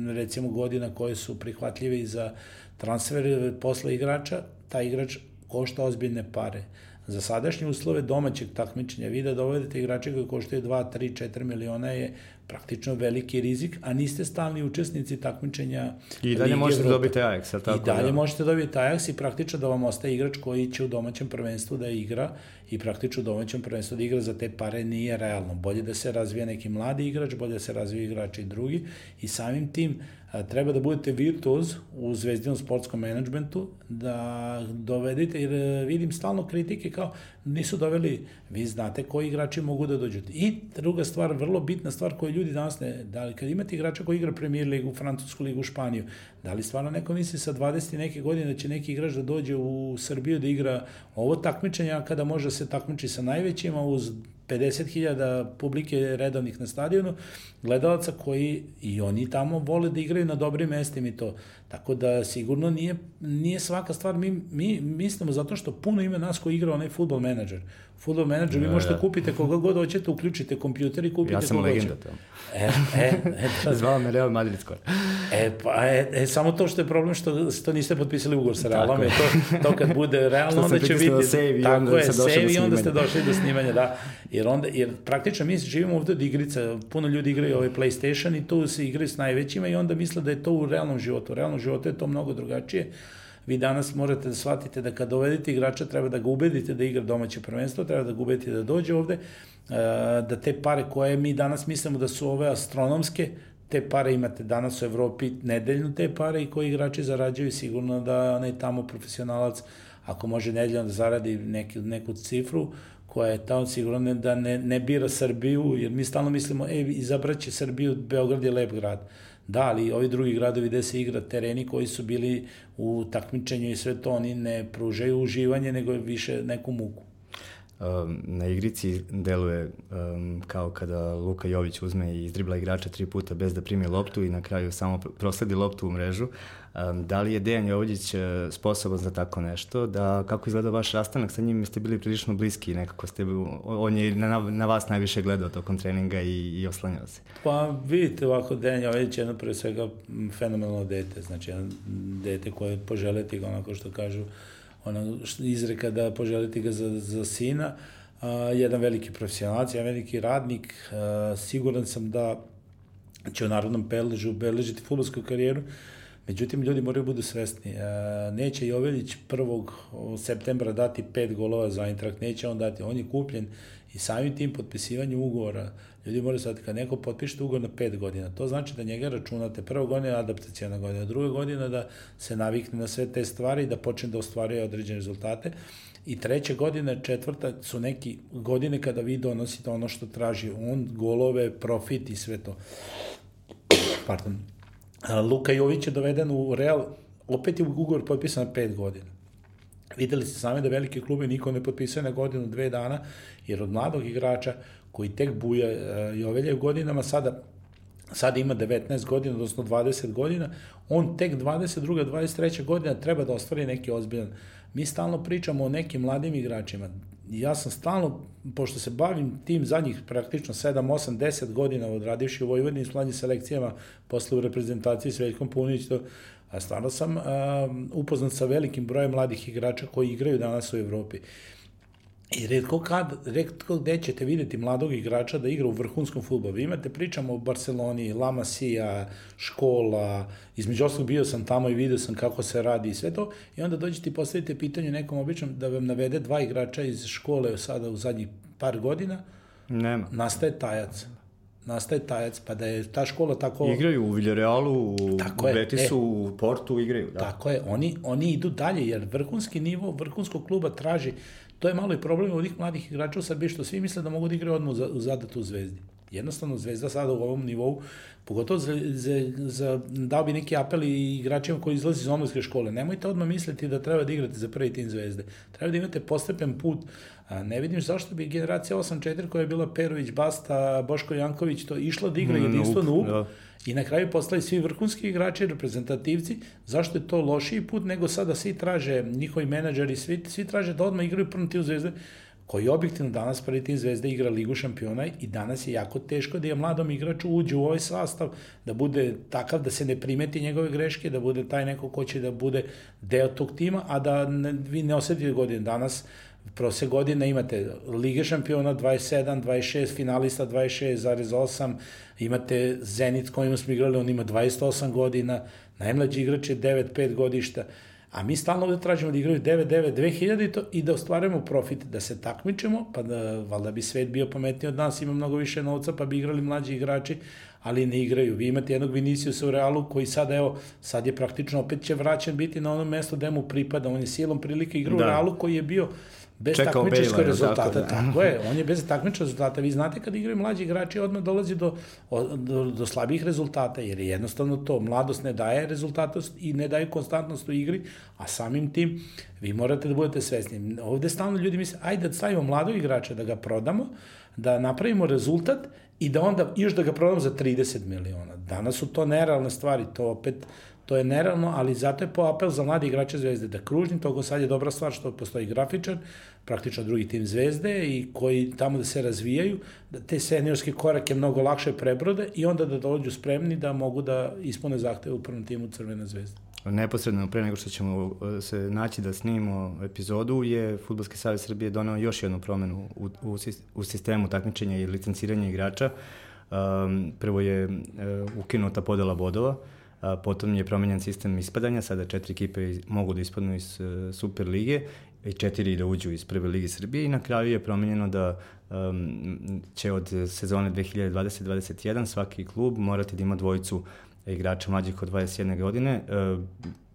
recimo godina koje su prihvatljive i za transfer posle igrača, taj igrač košta ozbiljne pare. Za sadašnje uslove domaćeg takmičenja vi da dovedete igrače koji koštaju 2, 3, 4 miliona je praktično veliki rizik, a niste stalni učesnici takmičenja I dalje možete Evrope. dobiti Ajax, ali tako? I dalje da? možete dobiti Ajax i praktično da vam ostaje igrač koji će u domaćem prvenstvu da igra i praktično u domaćem prvenstvu da igra za te pare nije realno. Bolje da se razvije neki mladi igrač, bolje da se razvije igrač i drugi i samim tim treba da budete virtuoz u zvezdinom sportskom menadžmentu, da dovedite, jer e, vidim stalno kritike kao nisu doveli, vi znate koji igrači mogu da dođu. I druga stvar, vrlo bitna stvar koju ljudi danas ne, da li kad imate igrača koji igra premier ligu, francusku ligu, Španiju, da li stvarno neko misli sa 20 neke godine da će neki igrač da dođe u Srbiju da igra ovo takmičenje, a kada može da se takmiči sa najvećima uz 50.000 publike redovnih na stadionu, gledalaca koji i oni tamo vole da igraju na dobrim mestima i to. Tako da sigurno nije, nije svaka stvar, mi, mi mislimo zato što puno ima nas koji igra onaj futbol menadžer. Futbol menadžer, vi možete kupite koga god hoćete, uključite kompjuter i kupite Ja sam legenda tamo. E, e, e, da. <laughs> Zvao me Real Madrid skoro. E, pa, e, e, samo to što je problem što, što niste potpisali ugovor sa Realom, je to, to kad bude realno, <laughs> onda će vidjeti. Save tako onda je, save i onda ste došli do snimanja, da. Jer, onda, jer praktično mi živimo ovde od igrica, puno ljudi igraju ovaj PlayStation i tu se igraju s najvećima i onda misle da je to u realnom životu. U realnom životu je to mnogo drugačije. Vi danas morate da shvatite da kad dovedete igrača treba da ga ubedite da igra domaće prvenstvo, treba da ga ubedite da dođe ovde, e, da te pare koje mi danas mislimo da su ove astronomske, te pare imate danas u Evropi nedeljno te pare i koji igrači zarađuju sigurno da onaj tamo profesionalac ako može nedeljno da zaradi neki, neku cifru koja je tamo sigurno da ne, ne bira Srbiju, jer mi stalno mislimo, e, izabraće Srbiju, Beograd je lep grad. Da, ali ovi drugi gradovi gde se igra tereni koji su bili u takmičenju i sve to, oni ne pružaju uživanje, nego više neku muku. Um, na igrici deluje um, kao kada Luka Jović uzme i izdribla igrača tri puta bez da primi loptu i na kraju samo prosledi loptu u mrežu. Um, da li je Dejan Jović uh, sposoban za tako nešto? Da, kako izgleda vaš rastanak sa njim? Ste bili prilično bliski nekako ste, on je na, na vas najviše gledao tokom treninga i, i oslanjao se. Pa vidite ovako, Dejan Jović je jedno pre svega fenomenalno dete, znači jedno dete koje poželiti ga onako što kažu ona izreka da poželiti ga za, za sina, a, jedan veliki profesionalac, jedan veliki radnik, a, siguran sam da će u narodnom peležu beležiti futbolsku karijeru, Međutim, ljudi moraju budu svesni. Neće Jovelić 1. septembra dati pet golova za Eintracht, neće on dati. On je kupljen i samim tim potpisivanjem ugovora Ljudi moraju sad, kad neko potpiše ugovor na 5 godina, to znači da njega računate prva godina adaptacijana godina, druga godina da se navikne na sve te stvari i da počne da ostvaruje određene rezultate. I treća godina, četvrta su neki godine kada vi donosite ono što traži on, golove, profit i sve to. Pardon. Luka Jović je doveden u Real, opet je ugovor potpisan na 5 godina. Videli ste sami da velike klube niko ne potpisuje na godinu, dve dana, jer od mladog igrača koji tek buja e, i ovelja godinama, sada sada ima 19 godina, odnosno 20 godina, on tek 22. 23. godina treba da ostvari neki ozbiljan. Mi stalno pričamo o nekim mladim igračima. Ja sam stalno, pošto se bavim tim zadnjih praktično 7, 8, 10 godina odradivši u Vojvodini s mlađim selekcijama, posle u reprezentaciji s Veljkom Punić, to, a stvarno sam uh, upoznat sa velikim brojem mladih igrača koji igraju danas u Evropi. I redko kad, redko gde ćete videti mladog igrača da igra u vrhunskom futbolu. Imate, pričamo o Barceloni, La Masia, škola, između ostalog bio sam tamo i video sam kako se radi i sve to, i onda dođete i postavite pitanje nekom običnom da vam navede dva igrača iz škole sada u zadnjih par godina, Nema. nastaje tajac nastaje tajac, pa da je ta škola tako... Igraju u Villarealu, u, tako u Betisu, e, u Portu igraju. Da. Tako je, oni, oni idu dalje, jer vrhunski nivo vrhunskog kluba traži To je malo i problem ovih mladih igrača u Srbiji, što svi misle da mogu da igraju odmah u zadatu u Zvezdi. Jednostavno, Zvezda sada u ovom nivou, pogotovo za, za, za dao bi neki apel i igračima koji izlazi iz omladske škole. Nemojte odmah misliti da treba da igrate za prvi tim Zvezde. Treba da imate postepen put. A ne vidim zašto bi generacija 8-4 koja je bila Perović, Basta, Boško Janković to išla da igra mm, jedinstvo NUP. Da i na kraju postali svi vrhunski igrači, reprezentativci, zašto je to lošiji put nego sada svi traže, njihovi menadžeri, svi, svi traže da odmah igraju prvom tim zvezde, koji objektivno danas prvi tim zvezde igra Ligu šampiona i danas je jako teško da je mladom igraču uđe u ovaj sastav, da bude takav da se ne primeti njegove greške, da bude taj neko ko će da bude deo tog tima, a da ne, vi ne osetite godine. Danas prose godine imate Lige šampiona 27, 26, finalista 26,8, imate Zenit kojima smo igrali, on ima 28 godina, najmlađi igrač je 9-5 godišta, a mi stalno ovde tražimo da igraju 9-9, 2000 i, to, i da ostvarujemo profit, da se takmičemo, pa da valjda bi svet bio pametniji od nas, ima mnogo više novca, pa bi igrali mlađi igrači, ali ne igraju. Vi imate jednog Viniciusa u Realu koji sad, evo, sad je praktično opet će vraćan biti na ono mesto gde mu pripada. On je silom prilike igra da. u Realu koji je bio bez Čekao takmičarskog rezultata. Tako, da. tako je, on je bez takmičarskog rezultata. Vi znate kad igraju mlađi igrači, odmah dolazi do, do, do slabih rezultata, jer je jednostavno to, mladost ne daje rezultatost i ne daje konstantnost u igri, a samim tim vi morate da budete svesni. Ovde stalno ljudi misle, ajde da stavimo mladog igrača, da ga prodamo, da napravimo rezultat i da onda još da ga prodamo za 30 miliona. Danas su to nerealne stvari, to opet To je nerealno, ali zato je po apel za mladi igrače Zvezde da kružni, toga sad je dobra stvar što postoji grafičar, praktično drugi tim Zvezde i koji tamo da se razvijaju, da te seniorske korake mnogo lakše prebrode i onda da dođu spremni da mogu da ispune zahteve u prvom timu Crvene zvezde. Neposredno pre nego što ćemo uh, se naći da snimimo epizodu je Futbolski savez Srbije donao još jednu promenu u, u, u sistemu takmičenja i licenciranja igrača. Um, prvo je uh, ukinuta podela bodova, A, potom je promenjen sistem ispadanja, sada četiri ekipe mogu da ispadnu iz uh, Super lige i četiri da uđu iz Prve lige Srbije i na kraju je promenjeno da će od sezone 2020-2021 svaki klub morati da ima dvojicu igrača mlađih od 21 godine. Uh,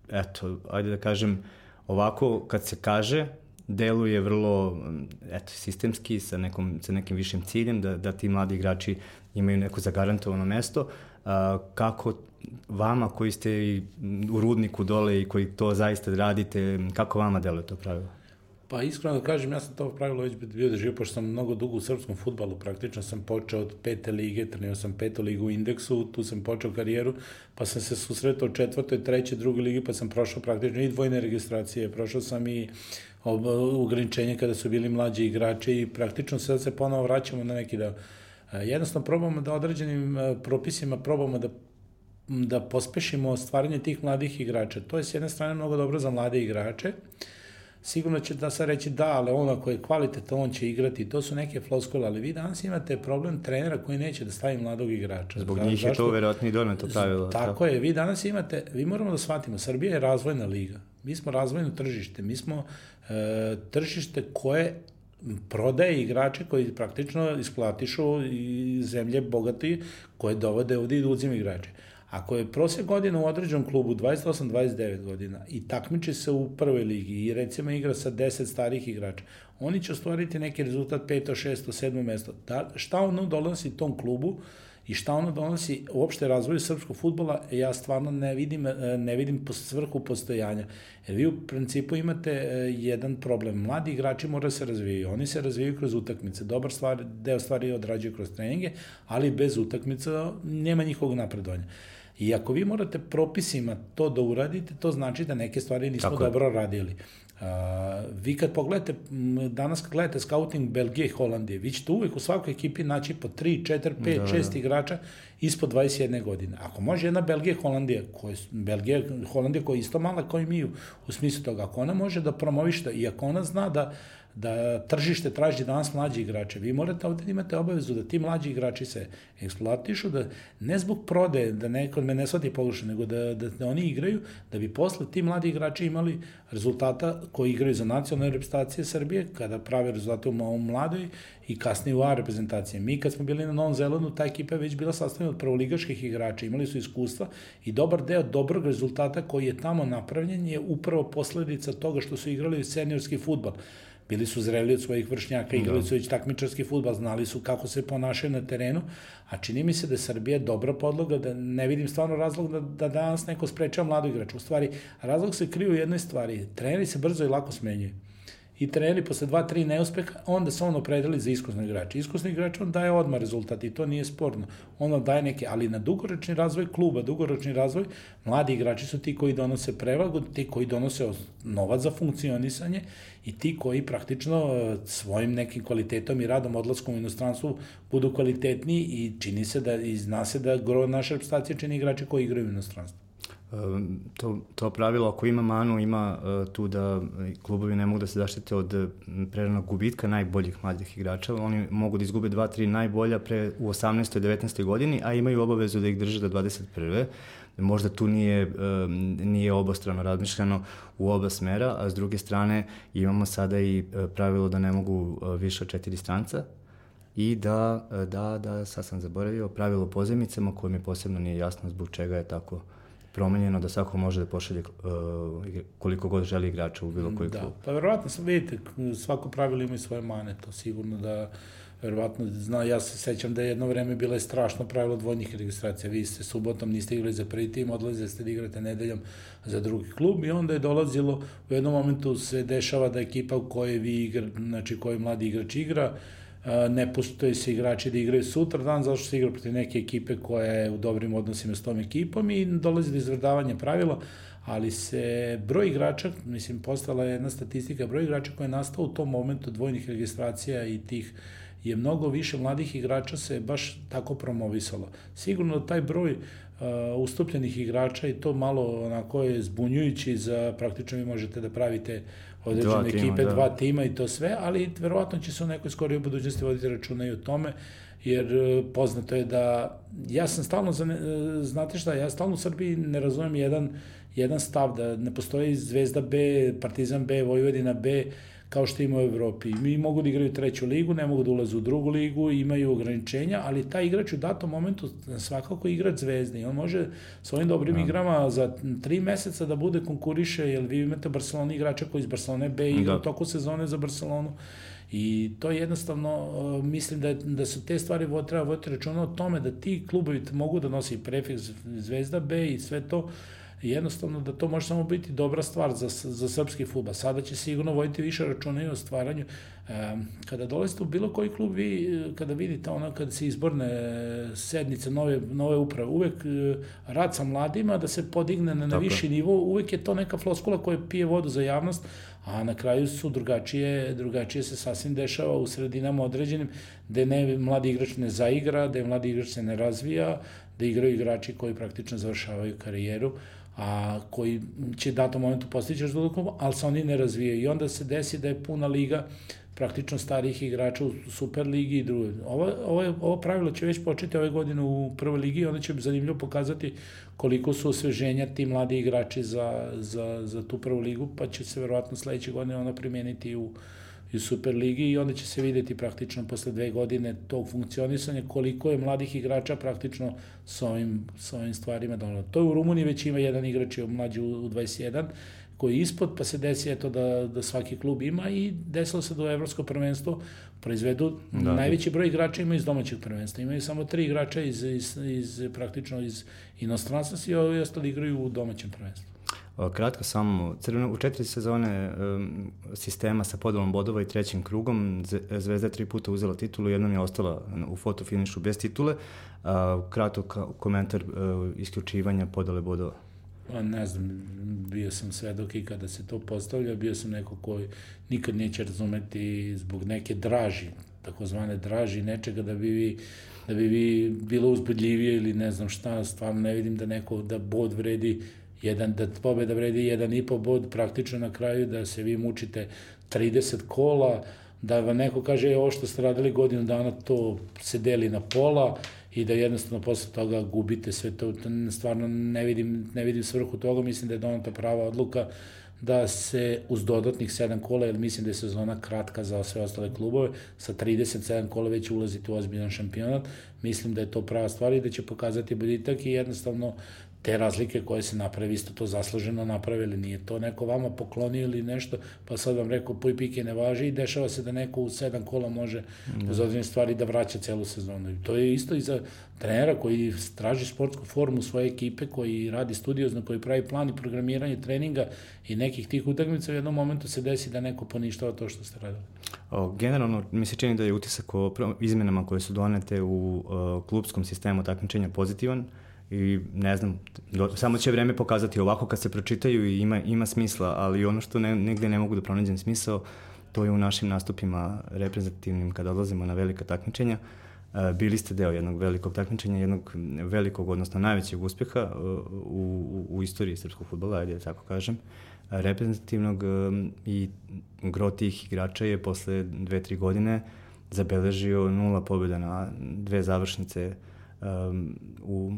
eto, ajde da kažem, ovako kad se kaže, deluje vrlo eto, sistemski sa, nekom, sa nekim višim ciljem da, da ti mladi igrači imaju neko zagarantovano mesto. Kako vama koji ste i u rudniku dole i koji to zaista radite, kako vama deluje to pravilo? Pa iskreno da kažem, ja sam to pravilo već bio da živio, pošto sam mnogo dugo u srpskom futbalu, praktično sam počeo od pete lige, trenirao sam petu ligu u indeksu, tu sam počeo karijeru, pa sam se susretao u četvrtoj, trećoj, drugoj ligi, pa sam prošao praktično i dvojne registracije, prošao sam i ograničenje kada su bili mlađi igrači i praktično sad se ponovo vraćamo na neki deo. Jednostavno probamo da određenim propisima probamo da da pospešimo stvaranje tih mladih igrača. To je s jedne strane mnogo dobro za mlade igrače, sigurno će da sad reći da, ali on ako je kvalitetan, on će igrati. To su neke floskole, ali vi danas imate problem trenera koji neće da stavi mladog igrača. Zbog njih je to verovatno i doneto pravilo. Tako, tako je, vi danas imate, vi moramo da shvatimo, Srbija je razvojna liga. Mi smo razvojno tržište, mi smo e, tržište koje prodaje igrače koji praktično isplatišu i zemlje bogati koje dovode ovde i da uzim igrače. Ako je prosjek godina u određenom klubu 28-29 godina i takmiči se u prvoj ligi i recimo igra sa 10 starih igrača, oni će ostvariti neki rezultat 5. 6. 7. mesto. Da, šta ono donosi tom klubu i šta ono donosi uopšte razvoju srpskog futbola, ja stvarno ne vidim, ne vidim svrhu postojanja. Jer vi u principu imate e, jedan problem. Mladi igrači moraju se razvijaju. Oni se razvijaju kroz utakmice. Dobar stvar, deo stvari odrađuju kroz treninge, ali bez utakmica nema njihovog napredovanja. I ako vi morate propisima to da uradite, to znači da neke stvari nismo Tako dobro radili. Uh, vi kad pogledate, danas kad gledate scouting Belgije i Holandije, vi ćete uvek u svakoj ekipi naći po 3, 4, 5, da, 6 da. igrača ispod 21 godine. Ako može jedna Belgija i Holandija, koja, Belgija Holandija koja je isto mala kao i mi u, u smislu toga, ako ona može da promovišta i ako ona zna da da tržište traži danas mlađi igrače. Vi morate ovde da imate obavezu da ti mlađi igrači se eksploatišu, da ne zbog prode, da neko me ne shvati poglušno, nego da, da, da oni igraju, da bi posle ti mladi igrači imali rezultata koji igraju za nacionalne reprezentacije Srbije, kada prave rezultate u, mladoj i kasnije u A reprezentacije. Mi kad smo bili na Novom Zelandu, ta ekipa je već bila sastavljena od prvoligaških igrača, imali su iskustva i dobar deo dobrog rezultata koji je tamo napravljen je upravo posledica toga što su igrali seniorski futbal bili su zreli od svojih vršnjaka, da. igrali su već takmičarski futbal, znali su kako se ponašaju na terenu, a čini mi se da je Srbija dobra podloga, da ne vidim stvarno razlog da, da danas neko sprečava mladu igrača. U stvari, razlog se kriju u jednoj stvari, treneri se brzo i lako smenjuju i treneri posle 2-3 neuspeha, onda se on opredeli za iskusni igrač. Iskusni igrač on daje odmah rezultat i to nije sporno. On daje neke, ali na dugoročni razvoj kluba, dugoročni razvoj, mladi igrači su ti koji donose prevagu, ti koji donose novac za funkcionisanje i ti koji praktično e, svojim nekim kvalitetom i radom odlaskom u inostranstvu budu kvalitetni i čini se da, i zna se da gro naše reprezentacije čini igrači koji igraju u inostranstvu to, to pravilo ako ima manu ima uh, tu da klubovi ne mogu da se zaštite od preranog gubitka najboljih mladih igrača. Oni mogu da izgube 2-3 najbolja pre u 18. 19. godini, a imaju obavezu da ih drže do 21. Možda tu nije, uh, nije obostrano razmišljeno u oba smera, a s druge strane imamo sada i pravilo da ne mogu više od četiri stranca, i da, da, da, sad sam zaboravio, pravilo pozemicama koje mi posebno nije jasno zbog čega je tako promenjeno da svako može da pošalje uh, koliko god želi igrača u bilo koji da. klub. Pa verovatno sam vidite, svako pravilo ima i svoje mane, to sigurno da verovatno zna, ja se sećam da je jedno vreme bilo je strašno pravilo dvojnih registracija. Vi ste subotom niste igrali za prvi tim, odlazili ste da igrate nedeljom za drugi klub i onda je dolazilo, u jednom momentu se dešava da ekipa u kojoj vi igra, znači koji mladi igrač igra, ne postoji se igrači da igraju sutra dan, zato što se igra protiv neke ekipe koja je u dobrim odnosima s tom ekipom i dolazi do izvrdavanja pravila, ali se broj igrača, mislim, postala je jedna statistika, broj igrača koja je nastao u tom momentu dvojnih registracija i tih je mnogo više mladih igrača se baš tako promovisalo. Sigurno da taj broj uh, ustupljenih igrača i to malo onako je zbunjujući za praktično vi možete da pravite određene dva ekipe, tima, da. dva tima i to sve, ali verovatno će se u nekoj skorijoj budućnosti voditi računa i o tome, jer e, poznato je da ja sam stalno, e, znate šta, ja stalno u Srbiji ne razumem jedan, jedan stav da ne postoji Zvezda B, Partizan B, Vojvodina B, kao što ima u Evropi. Mi mogu da igraju treću ligu, ne mogu da ulaze u drugu ligu, imaju ograničenja, ali taj igrač u datom momentu svakako igrač zvezde i on može svojim dobrim. Da. igrama za tri meseca da bude konkuriše, jer vi imate Barcelona igrača koji iz Barcelone B igra da. toku sezone za Barcelonu. I to je jednostavno, mislim da, da su te stvari vo, treba voditi računa o tome da ti klubovi mogu da nosi prefiks Zvezda B i sve to, jednostavno da to može samo biti dobra stvar za, za srpski futbal. Sada će sigurno voditi više računa i o stvaranju. Kada dolazite u bilo koji klub, vi, kada vidite ono, kada se izborne sednice nove, nove uprave, uvek e, rad sa mladima da se podigne na, na viši nivo, uvek je to neka floskula koja pije vodu za javnost, a na kraju su drugačije, drugačije se sasvim dešava u sredinama određenim, gde ne, mladi igrač ne zaigra, gde mladi igrač se ne razvija, da igraju igrači koji praktično završavaju karijeru, a koji će datom momentu postići rezultat ali se oni ne razvijaju. I onda se desi da je puna liga praktično starih igrača u Superligi i druge. Ovo, ovo, ovo pravilo će već početi ove godine u prvoj ligi i onda će zanimljivo pokazati koliko su osveženja ti mladi igrači za, za, za tu prvu ligu, pa će se verovatno sledeće godine ona primeniti u, u Superligi i onda će se videti praktično posle dve godine tog funkcionisanja koliko je mladih igrača praktično s ovim, s ovim stvarima donalo. To je u Rumuniji već ima jedan igrač je mlađi u, u 21, koji je ispod, pa se desi eto da, da svaki klub ima i desilo se da u Evropsko prvenstvo proizvedu da. najveći broj igrača ima iz domaćeg prvenstva. Imaju samo tri igrača iz, iz, iz praktično iz inostranstva, svi ovi ostali igraju u domaćem prvenstvu. Kratko samo, Crveno, u četiri sezone um, sistema sa podelom bodova i trećim krugom, Zvezda je tri puta uzela titulu, jednom je ostala u fotofinišu bez titule. Uh, kratok komentar isključivanja podele bodova. Pa ne znam, bio sam svedok i kada se to postavlja, bio sam neko koji nikad neće razumeti zbog neke draži, takozvane draži nečega da bi vi da bi vi bilo uzbudljivije ili ne znam šta, stvarno ne vidim da neko, da bod vredi jedan, da pobeda vredi jedan i po bod, praktično na kraju da se vi mučite 30 kola, da vam neko kaže, ovo što ste radili godinu dana, to se deli na pola, i da jednostavno posle toga gubite sve to, stvarno ne vidim, ne vidim svrhu toga, mislim da je donata prava odluka da se uz dodatnih 7 kola, jer mislim da je sezona kratka za sve ostale klubove, sa 37 kola već ulaziti u ozbiljan šampionat, mislim da je to prava stvar i da će pokazati boljitak i jednostavno te razlike koje se napravi, isto to zasluženo napravili, nije to neko vama poklonio ili nešto, pa sad vam rekao puj pike ne važi i dešava se da neko u sedam kola može da. uz određene stvari da vraća celu sezonu. I to je isto i za trenera koji traži sportsku formu svoje ekipe, koji radi studiozno, koji pravi plan i programiranje treninga i nekih tih utakmica, u jednom momentu se desi da neko poništava to što ste radili. O, generalno, mi se čini da je utisak o izmenama koje su donete u uh, klubskom sistemu takmičenja pozitivan, i ne znam, samo će vreme pokazati ovako kad se pročitaju i ima, ima smisla, ali ono što ne, negde ne mogu da pronađem smisao, to je u našim nastupima reprezentativnim kada odlazimo na velika takmičenja. E, bili ste deo jednog velikog takmičenja, jednog velikog, odnosno najvećeg uspeha e, u, u, u istoriji srpskog futbola, ajde da tako kažem, reprezentativnog e, i gro tih igrača je posle dve, tri godine zabeležio nula pobjeda na dve završnice um, u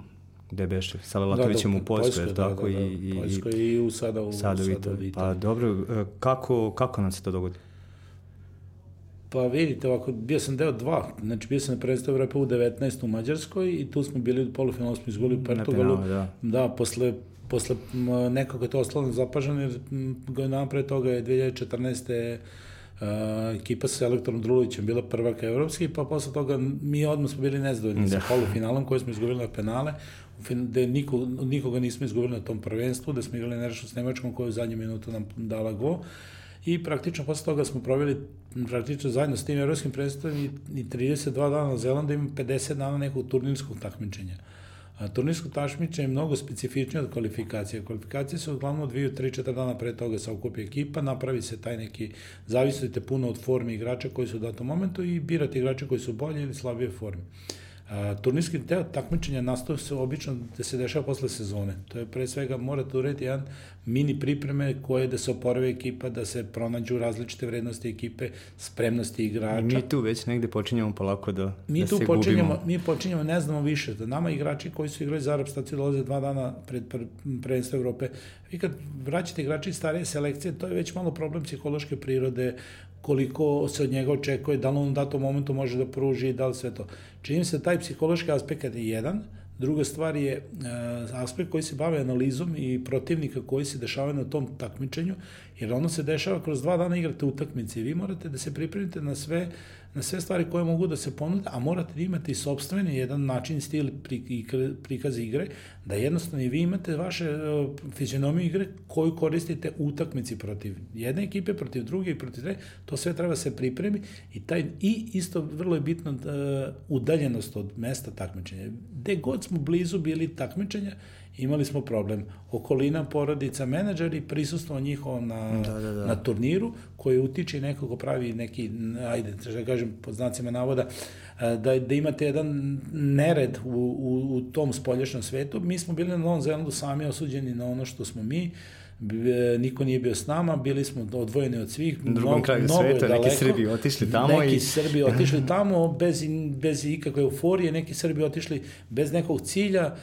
gde beše, sa Latovićem da, da, u Poljskoj, Poljskoj tako, da, da, i, i, Poljskoj i u sada u, sada u Italiji. Pa dobro, e, kako, kako nam se to dogodi? Pa vidite, ovako, bio sam deo dva, znači bio sam na predstavu Evrope u 19. u Mađarskoj i tu smo bili u polufinalu, smo izgubili u Portugalu. Da. da, posle, posle nekako je to ostalo zapaženo, jer godina pre toga je 2014. Uh, ekipa sa Elektorom Drulovićem bila prvaka evropski, pa posle toga mi odmah smo bili nezadovoljni da. sa polufinalom koji smo izgubili na penale da niko, nikoga nismo izgubili na tom prvenstvu, da smo igrali nešto s Nemačkom koja je u zadnju minutu nam dala go i praktično posle toga smo proveli praktično zajedno s tim evropskim predstavom i, i 32 dana na Zelanda ima 50 dana nekog turnirskog takmičenja. A turnirsko takmičenje je mnogo specifičnije od kvalifikacije. Kvalifikacije se uglavnom odviju 3-4 dana pre toga sa okupi ekipa, napravi se taj neki, zavisite puno od forme igrača koji su u datom momentu i birate igrače koji su bolje ili slabije forme. Turnirski deo takmičenja nastaje se obično da se dešava posle sezone. To je pre svega morate urediti jedan mini pripreme koje da se oporave ekipa, da se pronađu različite vrednosti ekipe, spremnosti igrača. Mi tu već negde počinjamo polako da, mi da tu se počinjamo, gubimo. Mi počinjamo, ne znamo više, da nama igrači koji su igrali za Arab staciju dolaze dva dana pred prvenstvo Evrope. Vi kad vraćate igrači starije selekcije, to je već malo problem psihološke prirode, koliko se od njega očekuje, da li on u datom momentu može da pruži i da li sve to. Čini se da taj psihološki aspekt je jedan, Druga stvar je e, aspekt koji se bave analizom i protivnika koji se dešavaju na tom takmičenju, jer ono se dešava kroz dva dana igrate utakmice i vi morate da se pripremite na sve na sve stvari koje mogu da se ponude, a morate da imate i sobstveni jedan način, stil prikaz igre, da jednostavno i vi imate vaše uh, fizionomiju igre koju koristite u utakmici protiv jedne ekipe, protiv druge i protiv tre, to sve treba se pripremi i taj i isto vrlo je bitno uh, udaljenost od mesta takmičenja. Gde god smo blizu bili takmičenja, imali smo problem. Okolina, porodica, menadžeri, prisustvo njihovo na, da, da, da. na turniru, koji utiče nekako pravi neki, ajde, da kažem, pod znacima navoda, da, da imate jedan nered u, u, u tom spolješnom svetu. Mi smo bili na Novom Zelandu sami osuđeni na ono što smo mi, niko nije bio s nama, bili smo odvojeni od svih. Na drugom kraju sveta, daleko, neki Srbi otišli tamo. Neki i... Srbi otišli tamo bez, bez ikakve euforije, neki Srbi otišli bez nekog cilja,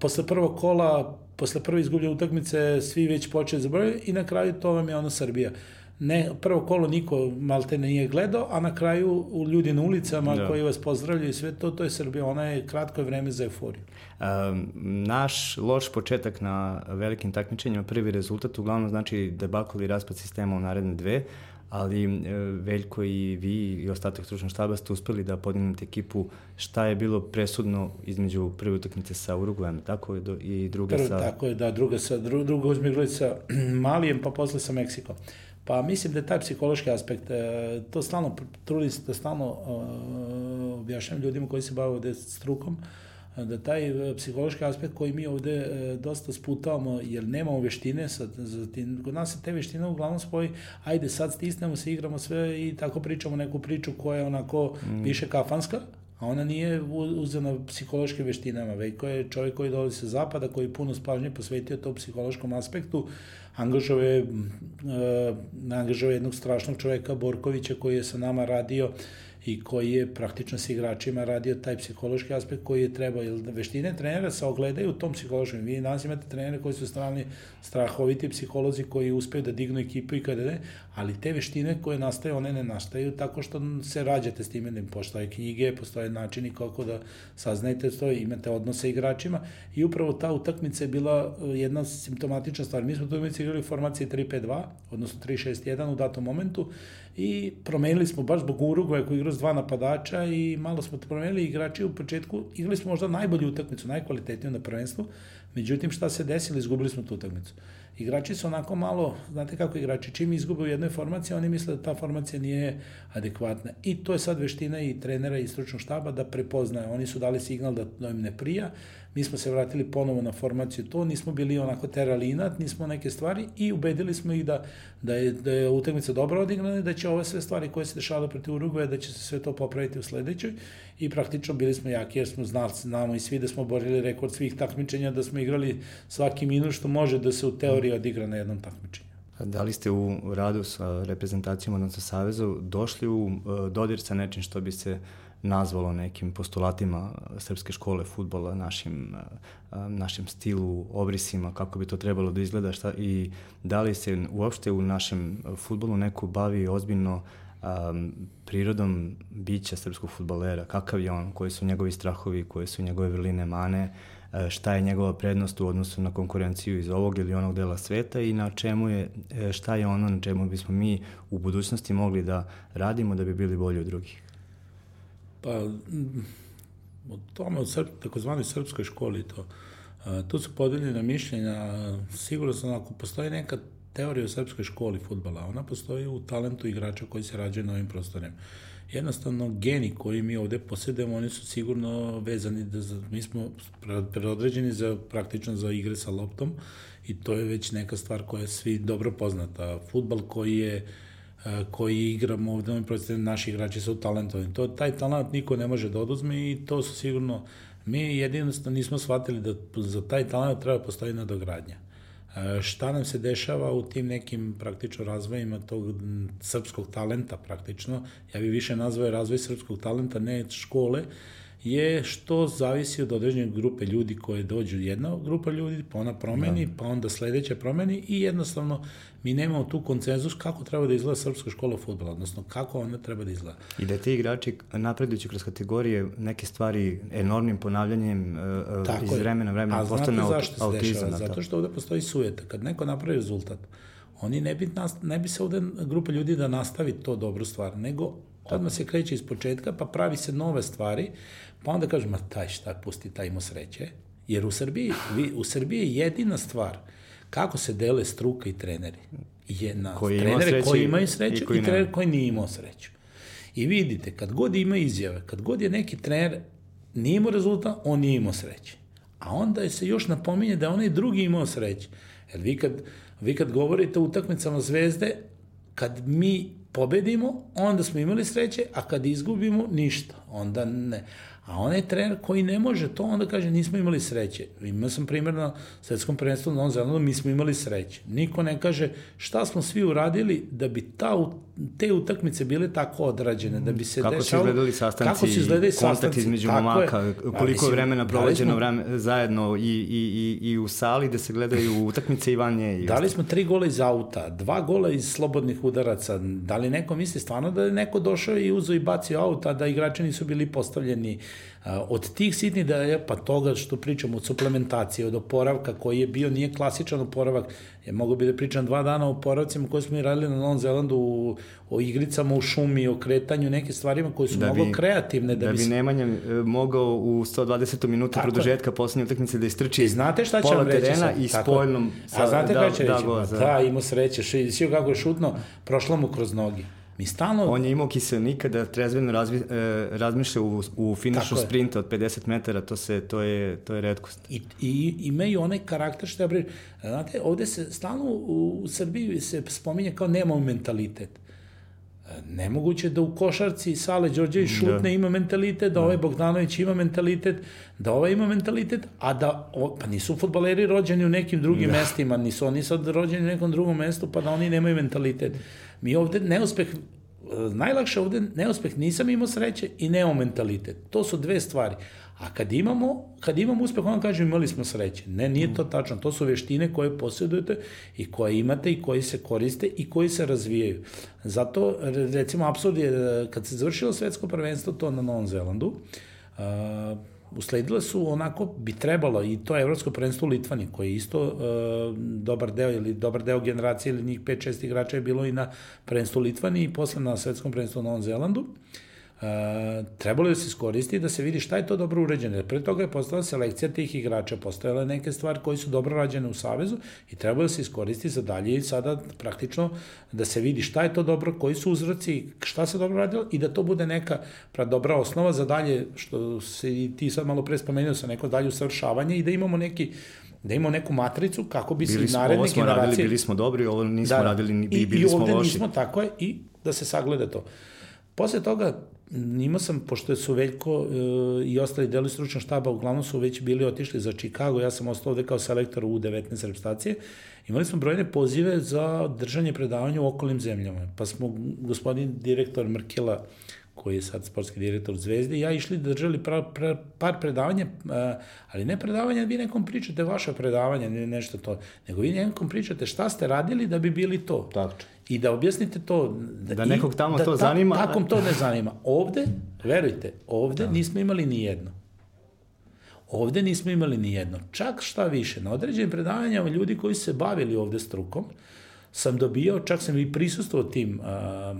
posle prvog kola, posle prve izgubljene utakmice, svi već počeli zaboraviti i na kraju to vam je ono Srbija. Ne, prvo kolo niko malte nije gledao, a na kraju ljudi na ulicama da. koji vas pozdravljaju i sve to, to je Srbija. Ona je kratko vreme za euforiju. Um, naš loš početak na velikim takmičenjima, prvi rezultat uglavnom znači debakl i raspad sistema u naredne dve, ali e, Veljko i vi i ostatak stručnog štaba ste uspeli da podignete ekipu. Šta je bilo presudno između prve utakmice sa Uruguajem, tako je, i druga sa... Tako je, da, druga, sa, dru, druga igrali sa <clears throat> Malijem, pa posle sa Meksikom. Pa mislim da je taj psihološki aspekt, e, to stalno, trudim se da stalno uh, objašnjam ljudima koji se bave ovde strukom, uh, da taj e, psihološki aspekt koji mi ovde e, dosta sputavamo, jer nemamo veštine, sad, za tim, kod nas se te veštine uglavnom spoji, ajde sad stisnemo se, igramo sve i tako pričamo neku priču koja je onako mm. više kafanska, a ona nije uzena psihološke veštinama, Vejko je čovjek koji dolazi sa zapada, koji puno spažnje posvetio tom psihološkom aspektu, angažao je, uh, angažao jednog strašnog čoveka, Borkovića, koji je sa nama radio i koji je praktično sa igračima radio taj psihološki aspekt koji je trebao, jer veštine trenera se ogledaju u tom psihološkom. Vi danas imate trenere koji su strani strahoviti psiholozi koji uspeju da dignu ekipu i kada ne, ali te veštine koje nastaju, one ne nastaju tako što se rađate s time, da postoje knjige, postoje načini kako da saznajete to, imate odnose igračima i upravo ta utakmica je bila e, jedna simptomatična stvar. Mi smo tu igrali u formaciji 3-5-2, odnosno 3-6-1 u datom momentu i promenili smo baš zbog Uruguaja koji igra s dva napadača i malo smo promenili igrači u početku, igrali smo možda najbolju utakmicu, najkvalitetniju na prvenstvu, međutim šta se desilo, izgubili smo tu utakmicu. Igrači su onako malo, znate kako igrači, čim izgube u jednoj formaciji, oni misle da ta formacija nije adekvatna. I to je sad veština i trenera i stručnog štaba da prepoznaju. Oni su dali signal da, da im ne prija, mi smo se vratili ponovo na formaciju to, nismo bili onako terali inat, nismo neke stvari i ubedili smo ih da, da je, da je utakmica dobro odigrana i da će ove sve stvari koje se dešavale protiv Uruguaja, da će se sve to popraviti u sledećoj i praktično bili smo jaki jer smo znali, znamo i svi da smo borili rekord svih takmičenja, da smo igrali svaki minut što može da se u teoriji odigra na jednom takmičenju. Da li ste u radu sa reprezentacijom, odnosno Savezu, došli u e, dodir sa nečim što bi se nazvalo nekim postulatima srpske škole futbola, našim, našem stilu, obrisima, kako bi to trebalo da izgleda šta, i da li se uopšte u našem futbolu neko bavi ozbiljno um, prirodom bića srpskog futbolera, kakav je on, koji su njegovi strahovi, koje su njegove vrline, mane, šta je njegova prednost u odnosu na konkurenciju iz ovog ili onog dela sveta? I na čemu je, e, šta je ono na čemu bismo mi u budućnosti mogli da radimo da bi bili bolji od drugih. Pa, o tome, od srp, takozvanoj srpskoj školi to. Tu su podeljene mišljenja, sigurno sam, ako postoji neka teorija o srpskoj školi futbala, ona postoji u talentu igrača koji se rađaju na ovim prostorima. Jednostavno, geni koji mi ovde posjedemo, oni su sigurno vezani, da za, mi smo predodređeni za, praktično za igre sa loptom i to je već neka stvar koja je svi dobro poznata. Futbal koji je uh, koji igramo ovde, naši igrači su talentovani. To, taj talent niko ne može da oduzme i to su sigurno, mi jedinostavno nismo shvatili da za taj talent treba postoji nadogradnja. Šta nam se dešava u tim nekim praktično razvojima tog srpskog talenta praktično, ja bih više nazvao razvoj srpskog talenta, ne škole, je što zavisi od određene grupe ljudi koje dođu. Jedna grupa ljudi, pa ona promeni, da. pa onda sledeća promeni i jednostavno mi nemamo tu koncenzus kako treba da izgleda srpska škola futbola, odnosno kako ona treba da izgleda. I da ti igrači napredujući kroz kategorije neke stvari enormnim ponavljanjem uh, Tako iz vremena na vremena postane aut, autizam. Zato što ovde postoji sujeta. Kad neko napravi rezultat, oni ne bi, ne bi se ovde grupa ljudi da nastavi to dobru stvar, nego odmah se kreće iz početka, pa pravi se nove stvari, pa onda kaže, ma taj šta, pusti, taj ima sreće. Jer u Srbiji, vi, u Srbiji je jedina stvar kako se dele struka i treneri. Je na koji trenere sreće, koji imaju sreću i, koji i trenere koji nije imao sreću. I vidite, kad god ima izjave, kad god je neki trener nije imao rezultat, on nije imao sreće. A onda se još napominje da onaj drugi imao sreće. Jer vi kad, vi kad govorite o utakmicama zvezde, kad mi pobedimo, onda smo imali sreće, a kad izgubimo, ništa. Onda ne. A onaj trener koji ne može to, onda kaže nismo imali sreće. Imao sam primjer na svetskom prvenstvu na Novom Zelandu, mi smo imali sreće. Niko ne kaže šta smo svi uradili da bi ta, te utakmice bile tako odrađene, da bi se kako dešalo... Kako su izgledali sastanci, kako su izgledali kontakt sastanci, između momaka, je, koliko je vremena provođeno vreme, zajedno i, i, i, i u sali da se gledaju <laughs> utakmice i van nje. I dali smo tri gola iz auta, dva gola iz slobodnih udaraca. Da li neko misli stvarno da je neko došao i uzo i bacio auta, da igrači nisu bili postavljeni Od tih sitnih da je, pa toga što pričamo od suplementacije, od oporavka koji je bio, nije klasičan oporavak, je mogu bi da pričam dva dana o oporavcima koje smo i radili na Novom Zelandu, u, o igricama u šumi, o kretanju, neke stvarima koje su da mnogo kreativne. Da, da bi, bi Nemanja e, mogao u 120. minuta Tako produžetka poslednje utakmice da istrči I znate šta će reći terena sad? i spoljnom. Sa, A znate da, kada će da, reći? Da, da, imao sreće, šio kako je šutno, prošlo mu kroz nogi. Mi stalno... On je imao kiselnika da trezveno razvi, e, razmišlja u, u finišu sprinta od 50 metara, to, se, to, je, to je redkost. I, i imaju onaj karakter što ja brim. Znate, ovde se stalno u, u Srbiji se spominje kao nema mentalitet. E, nemoguće da u košarci Sale Đorđević da. šutne da. ima mentalitet, da ovaj da. Bogdanović ima mentalitet, da ovaj ima mentalitet, a da, o, pa nisu futbaleri rođeni u nekim drugim da. mestima, nisu oni sad rođeni u nekom drugom mestu, pa da oni nemaju mentalitet. Mi ovde neuspeh, najlakše ovde neuspeh nisam imao sreće i nemao mentalitet. To su dve stvari. A kad imamo, kad imamo uspeh, on kaže imali smo sreće. Ne, nije to tačno. To su veštine koje posjedujete i koje imate i koji se koriste i koji se razvijaju. Zato, recimo, absurd je, kad se završilo svetsko prvenstvo, to na Novom Zelandu, usledile su onako bi trebalo i to evropsko prvenstvo u Litvani koji je isto uh, dobar deo ili dobar deo generacije ili njih 5-6 igrača je bilo i na prvenstvu u Litvani i posle na svetskom prvenstvu u Novom Zelandu. E, trebalo da se iskoristi da se vidi šta je to dobro uređeno. Pre toga je postala selekcija tih igrača, postojale neke stvari koji su dobro rađene u Savezu i trebalo da se iskoristi za dalje i sada praktično da se vidi šta je to dobro, koji su uzroci, šta se dobro radilo i da to bude neka pra dobra osnova za dalje, što se i ti sad malo pre spomenuo sa neko dalje usavršavanje i da imamo neki da imamo neku matricu kako bi bili se naredne generacije... Radili, generacije... bili smo dobri, ovo nismo da, radili, ni, bili i, smo loši. I ovde nismo, tako je, i da se sagleda to. Posle toga imao sam, pošto su Veljko e, i ostali deli stručnog štaba, uglavnom su već bili otišli za Chicago, ja sam ostao ovde kao selektor u 19 reprezentacije, imali smo brojne pozive za držanje predavanja u okolnim zemljama. Pa smo gospodin direktor Mrkila, koji je sad sportski direktor Zvezde, ja išli da držali par, par, par predavanja, ali ne predavanja, vi nekom pričate vaše predavanja, ne nešto to, nego vi nekom pričate šta ste radili da bi bili to. Tako i da objasnite to. Da, da nekog tamo da to ta, zanima. Takom to ne zanima. Ovde, verujte, ovde da. nismo imali ni jedno. Ovde nismo imali ni jedno. Čak šta više, na određenim predavanjama ljudi koji se bavili ovde strukom, sam dobio, čak sam i prisustvovao tim a,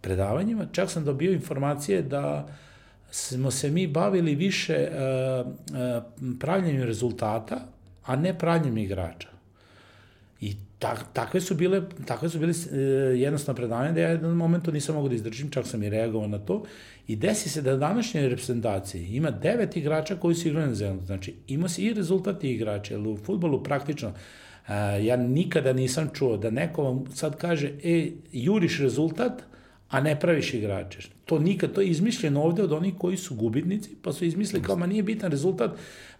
predavanjima, čak sam dobio informacije da smo se mi bavili više a, a, pravljenjem rezultata, a ne pravljenjem igrača. I tak, takve su bile, takve su bile e, jednostavno predavanje da ja jedan momentu nisam mogu da izdržim, čak sam i reagovao na to. I desi se da današnje reprezentacije ima devet igrača koji su igrali na zemlju. Znači, ima se i rezultati igrača, jer u futbolu praktično e, ja nikada nisam čuo da neko vam sad kaže, e, juriš rezultat, a ne praviš igrače. To nikad, to je izmišljeno ovde od onih koji su gubitnici, pa su izmislili kao, ma nije bitan rezultat,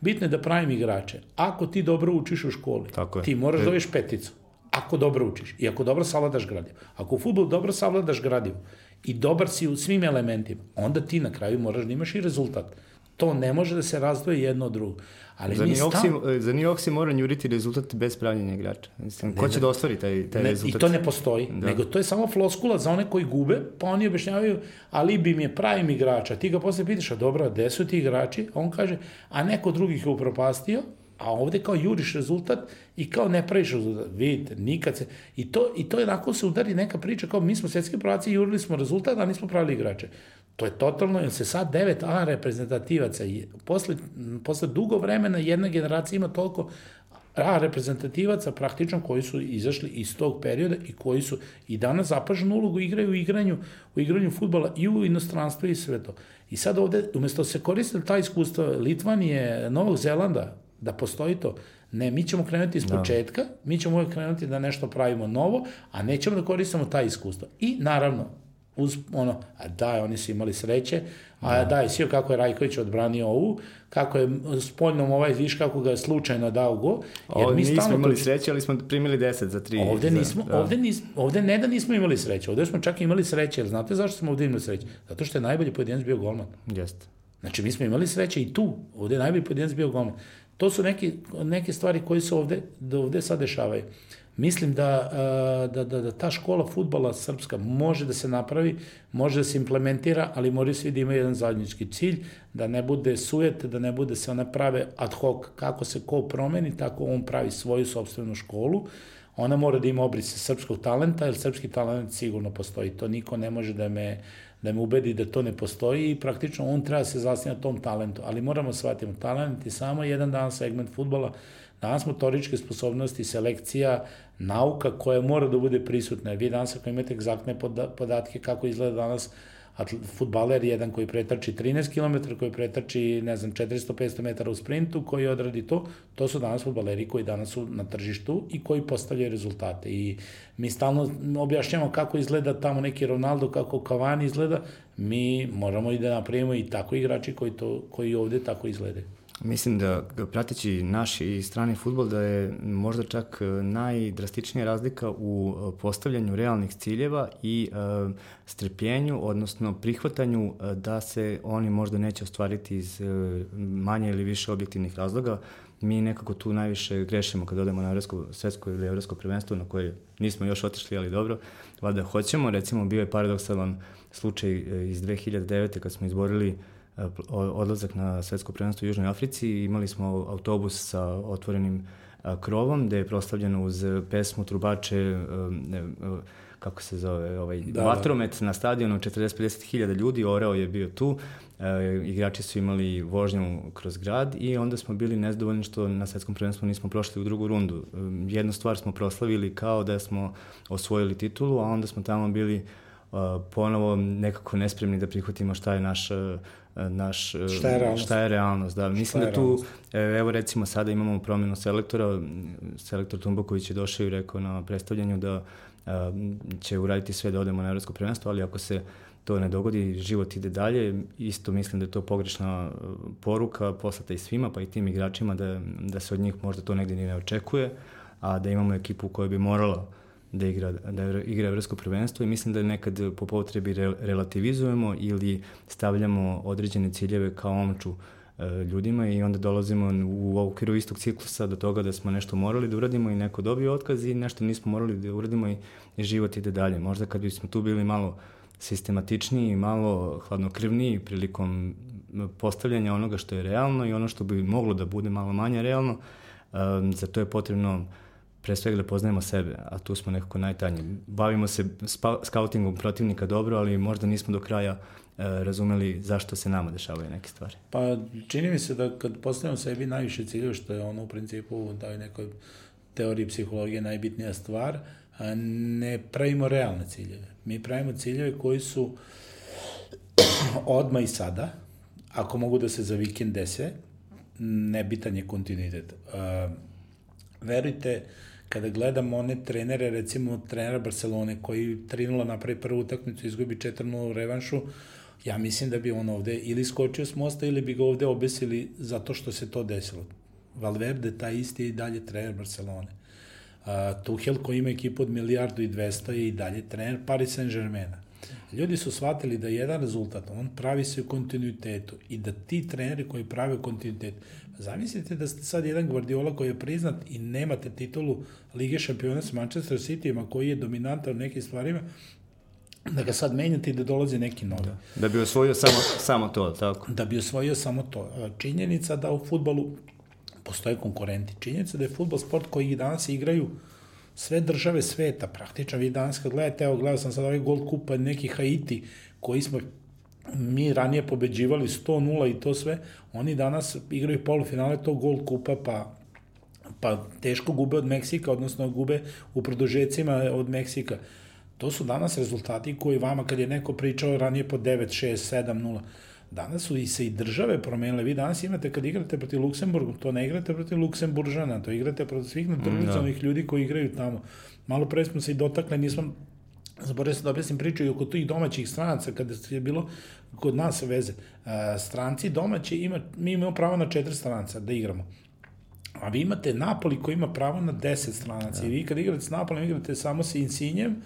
bitno je da pravim igrače. Ako ti dobro učiš u školi, Tako je. ti moraš da peticu. Ako dobro učiš i ako dobro savladaš gradivo. Ako u futbolu dobro savladaš gradivo i dobar si u svim elementima, onda ti na kraju moraš da imaš i rezultat. To ne može da se razdvoji jedno od drugog. Ali za, mi New stav... York za New York si mora njuriti rezultat bez pravljenja igrača. Mislim, ko će da ostvari taj, taj ne, rezultat? I to ne postoji, da. nego to je samo floskula za one koji gube, pa oni objašnjavaju, ali bi mi je pravim igrača. Ti ga posle pitaš, a dobro, gde su ti igrači? On kaže, a neko drugih je upropastio, a ovde kao juriš rezultat i kao ne praviš rezultat. Vidite, nikad se... I to, i to je onako se udari neka priča kao mi smo svetski prvaci jurili smo rezultat, a nismo pravili igrače. To je totalno, jer se sad 9A reprezentativaca, posle, posle dugo vremena jedna generacija ima toliko A reprezentativaca praktično koji su izašli iz tog perioda i koji su i danas zapaženu ulogu igraju u igranju, u igranju futbala i u inostranstvu i sve to. I sad ovde, umesto se koristili ta iskustva Litvanije, Novog Zelanda, da postoji to, ne, mi ćemo krenuti iz da. početka, mi ćemo uvek krenuti da nešto pravimo novo, a nećemo da koristimo ta iskustva. I naravno, uz ono, a da, oni su imali sreće, a da, i sio kako je Rajković odbranio ovu, kako je spoljnom ovaj, viš kako ga je slučajno dao go. Jer mi nismo stalno imali sreće, ali smo primili 10 za 3. Ovde, nismo, da. ovde, nismo, ovde ne da nismo imali sreće, ovde smo čak imali sreće, jer znate zašto smo ovde imali sreće? Zato što je najbolji pojedinac bio golman. Jeste. Znači, mi smo imali sreće i tu, ovde je najbolji pojedinac bio golman. To su neke, neke stvari koje se ovde, da ovde sad dešavaju. Mislim da, da, da, da ta škola futbala srpska može da se napravi, može da se implementira, ali moraju svi da imaju jedan zajednički cilj, da ne bude sujet, da ne bude se one prave ad hoc, kako se ko promeni, tako on pravi svoju sobstvenu školu, ona mora da ima obrise srpskog talenta, jer srpski talent sigurno postoji. To niko ne može da me, da me ubedi da to ne postoji i praktično on treba da se zasnija tom talentu. Ali moramo shvatiti, talent je samo jedan dan segment futbola, danas motoričke sposobnosti, selekcija, nauka koja mora da bude prisutna. Vi danas ako imate egzaktne podatke kako izgleda danas futbaler jedan koji pretrči 13 km, koji pretrči, ne znam, 400-500 metara u sprintu, koji odradi to, to su danas futbaleri koji danas su na tržištu i koji postavljaju rezultate. I mi stalno objašnjamo kako izgleda tamo neki Ronaldo, kako Cavani izgleda, mi moramo i da napravimo i tako igrači koji, to, koji ovde tako izgledaju. Mislim da prateći naš i strani futbol da je možda čak e, najdrastičnija razlika u e, postavljanju realnih ciljeva i uh, strpljenju, odnosno prihvatanju da se oni možda neće ostvariti iz manje ili više objektivnih razloga. Mi nekako tu najviše grešimo kad odemo na evropsko, svetsko ili evropsko prvenstvo na koje nismo još otišli, ali dobro, valjda hoćemo. Recimo, bio je paradoksalan slučaj iz 2009. kad smo izborili odlazak na svetsko prvenstvo u Južnoj Africi imali smo autobus sa otvorenim krovom gde je proslavljeno uz pesmu trubače kako se zove, ovaj, da, vatromet da. na stadionu, 40-50 hiljada ljudi, Oreo je bio tu, e, igrači su imali vožnju kroz grad i onda smo bili nezdovoljni što na svetskom prvenstvu nismo prošli u drugu rundu. E, jednu stvar smo proslavili kao da smo osvojili titulu, a onda smo tamo bili ponovo nekako nespremni da prihvatimo šta je naš naš šta je realnost, šta je realnost da. Mislim da tu e, evo recimo sada imamo promenu selektora. Selektor Tumboković je došao i rekao na predstavljanju da a, će uraditi sve da odemo na evropsko prvenstvo ali ako se to ne dogodi, život ide dalje. Isto mislim da je to pogrešna poruka poslata i svima, pa i tim igračima da, da se od njih možda to negde ni ne očekuje, a da imamo ekipu koja bi morala da igra, da igra evropsko prvenstvo i mislim da nekad po potrebi re, relativizujemo ili stavljamo određene ciljeve kao omču e, ljudima i onda dolazimo u okviru istog ciklusa do toga da smo nešto morali da uradimo i neko dobio otkaz i nešto nismo morali da uradimo i, i život ide dalje. Možda kad bismo tu bili malo sistematičniji, malo hladnokrvniji prilikom postavljanja onoga što je realno i ono što bi moglo da bude malo manje realno, um, za to je potrebno pre svega da poznajemo sebe, a tu smo nekako najtanji. Bavimo se skautingom protivnika dobro, ali možda nismo do kraja e, razumeli zašto se nama dešavaju neke stvari. Pa čini mi se da kad postavimo sebi najviše ciljeva, što je ono u principu da je nekoj teoriji psihologije najbitnija stvar, ne pravimo realne ciljeve. Mi pravimo ciljeve koji su <clears throat> odma i sada, ako mogu da se za vikend dese, nebitan je kontinuitet. Uh, verujte, kada gledam one trenere, recimo trenera Barcelone koji 3-0 napravi prvu utakmicu, izgubi 4-0 u revanšu, ja mislim da bi on ovde ili skočio s mosta ili bi ga ovde obesili zato što se to desilo. Valverde, taj isti je i dalje trener Barcelone. Uh, Tuchel koji ima ekipu od milijardu i dvesta je i dalje trener Paris Saint-Germaina. Ljudi su shvatili da jedan rezultat, on pravi se u kontinuitetu i da ti treneri koji prave kontinuitet, zamislite da ste sad jedan Guardiola koji je priznat i nemate titulu Lige šampiona sa Manchester City-ima koji je dominantan u nekim stvarima, da ga sad menjate i da dolazi neki novi. Da, da bi osvojio samo, samo to, tako? Da bi osvojio samo to. Činjenica da u futbolu postoje konkurenti. Činjenica da je futbol sport koji danas igraju sve države sveta, praktično vi danas kad gledate, evo gledao sam sad ovaj Gold Kupa neki Haiti, koji smo mi ranije pobeđivali 100-0 i to sve, oni danas igraju polufinale tog Gold Kupa, pa pa teško gube od Meksika, odnosno gube u produžecima od Meksika. To su danas rezultati koji vama, kad je neko pričao ranije po 9, 6, 7, 0, danas su i se i države promenile. Vi danas imate, kad igrate protiv Luksemburga, to ne igrate protiv Luksemburžana, to igrate protiv svih naturalizanih da. ljudi koji igraju tamo. Malo pre smo se i dotakle, nismo zaboravio sam da objasnim priču i oko tih domaćih stranaca, kada je bilo kod nas veze. Stranci domaći, ima, mi imamo pravo na četiri stranca da igramo. A vi imate Napoli koji ima pravo na 10 stranaca. Da. I vi kad igrate s Napolim, igrate samo sa Insinjem,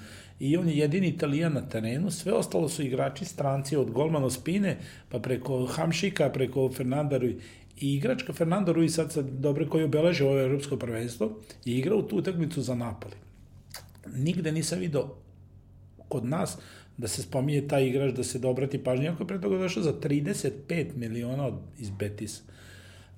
i on je jedini italijan na terenu, sve ostalo su igrači stranci od Golmano Spine, pa preko Hamšika, preko Fernanda Rui. I igračka Fernando Rui sad, sad dobre koji obeleže ovo evropsko prvenstvo je igrao tu utakmicu za Napoli. Nigde nisam video kod nas da se spominje taj igrač, da se dobrati pažnje, ako je pre toga došao za 35 miliona iz Betisa.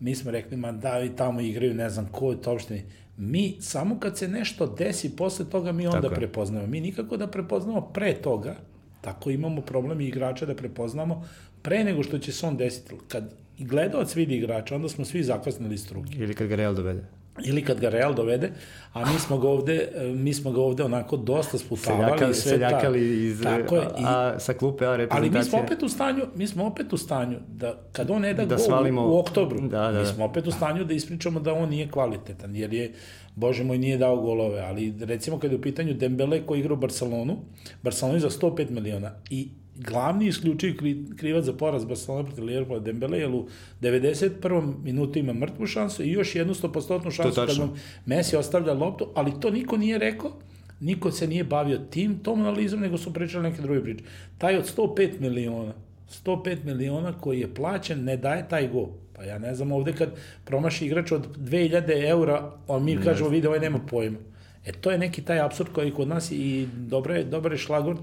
Mi smo rekli, ma da, i tamo igraju, ne znam ko je to uopšte mi samo kad se nešto desi posle toga mi onda prepoznamo. Mi nikako da prepoznamo pre toga, tako imamo problem i igrača da prepoznamo pre nego što će se on desiti. Kad gledalac vidi igrača, onda smo svi zakasnili struke. Ili kad ga Real dovede ili kad ga Real dovede, a mi smo ga ovde, mi smo ga ovde onako dosta sputavali. Seljakali, sve seljakali iz, tako je, i, a, sa klupe A reprezentacije. Ali mi smo opet u stanju, mi smo opet u stanju da kad on ne da, da gol svalimo, u oktobru, da, da, da. mi smo opet u stanju da ispričamo da on nije kvalitetan, jer je, bože moj, nije dao golove, ali recimo kad je u pitanju Dembele koji igra u Barcelonu, Barcelonu za 105 miliona i glavni isključiv krivac za poraz Barcelona protiv Liverpoola Dembele, jer u 91. minutu ima mrtvu šansu i još jednu 100% šansu kad vam Messi ostavlja loptu, ali to niko nije rekao, niko se nije bavio tim, tom analizom, nego su pričali neke druge priče. Taj od 105 miliona, 105 miliona koji je plaćen, ne daje taj go. Pa ja ne znam, ovde kad promaši igrač od 2000 eura, on mi kažemo, vidi, ovaj nema pojma. E, to je neki taj absurd koji kod nas i dobro je, dobar je šlagvort,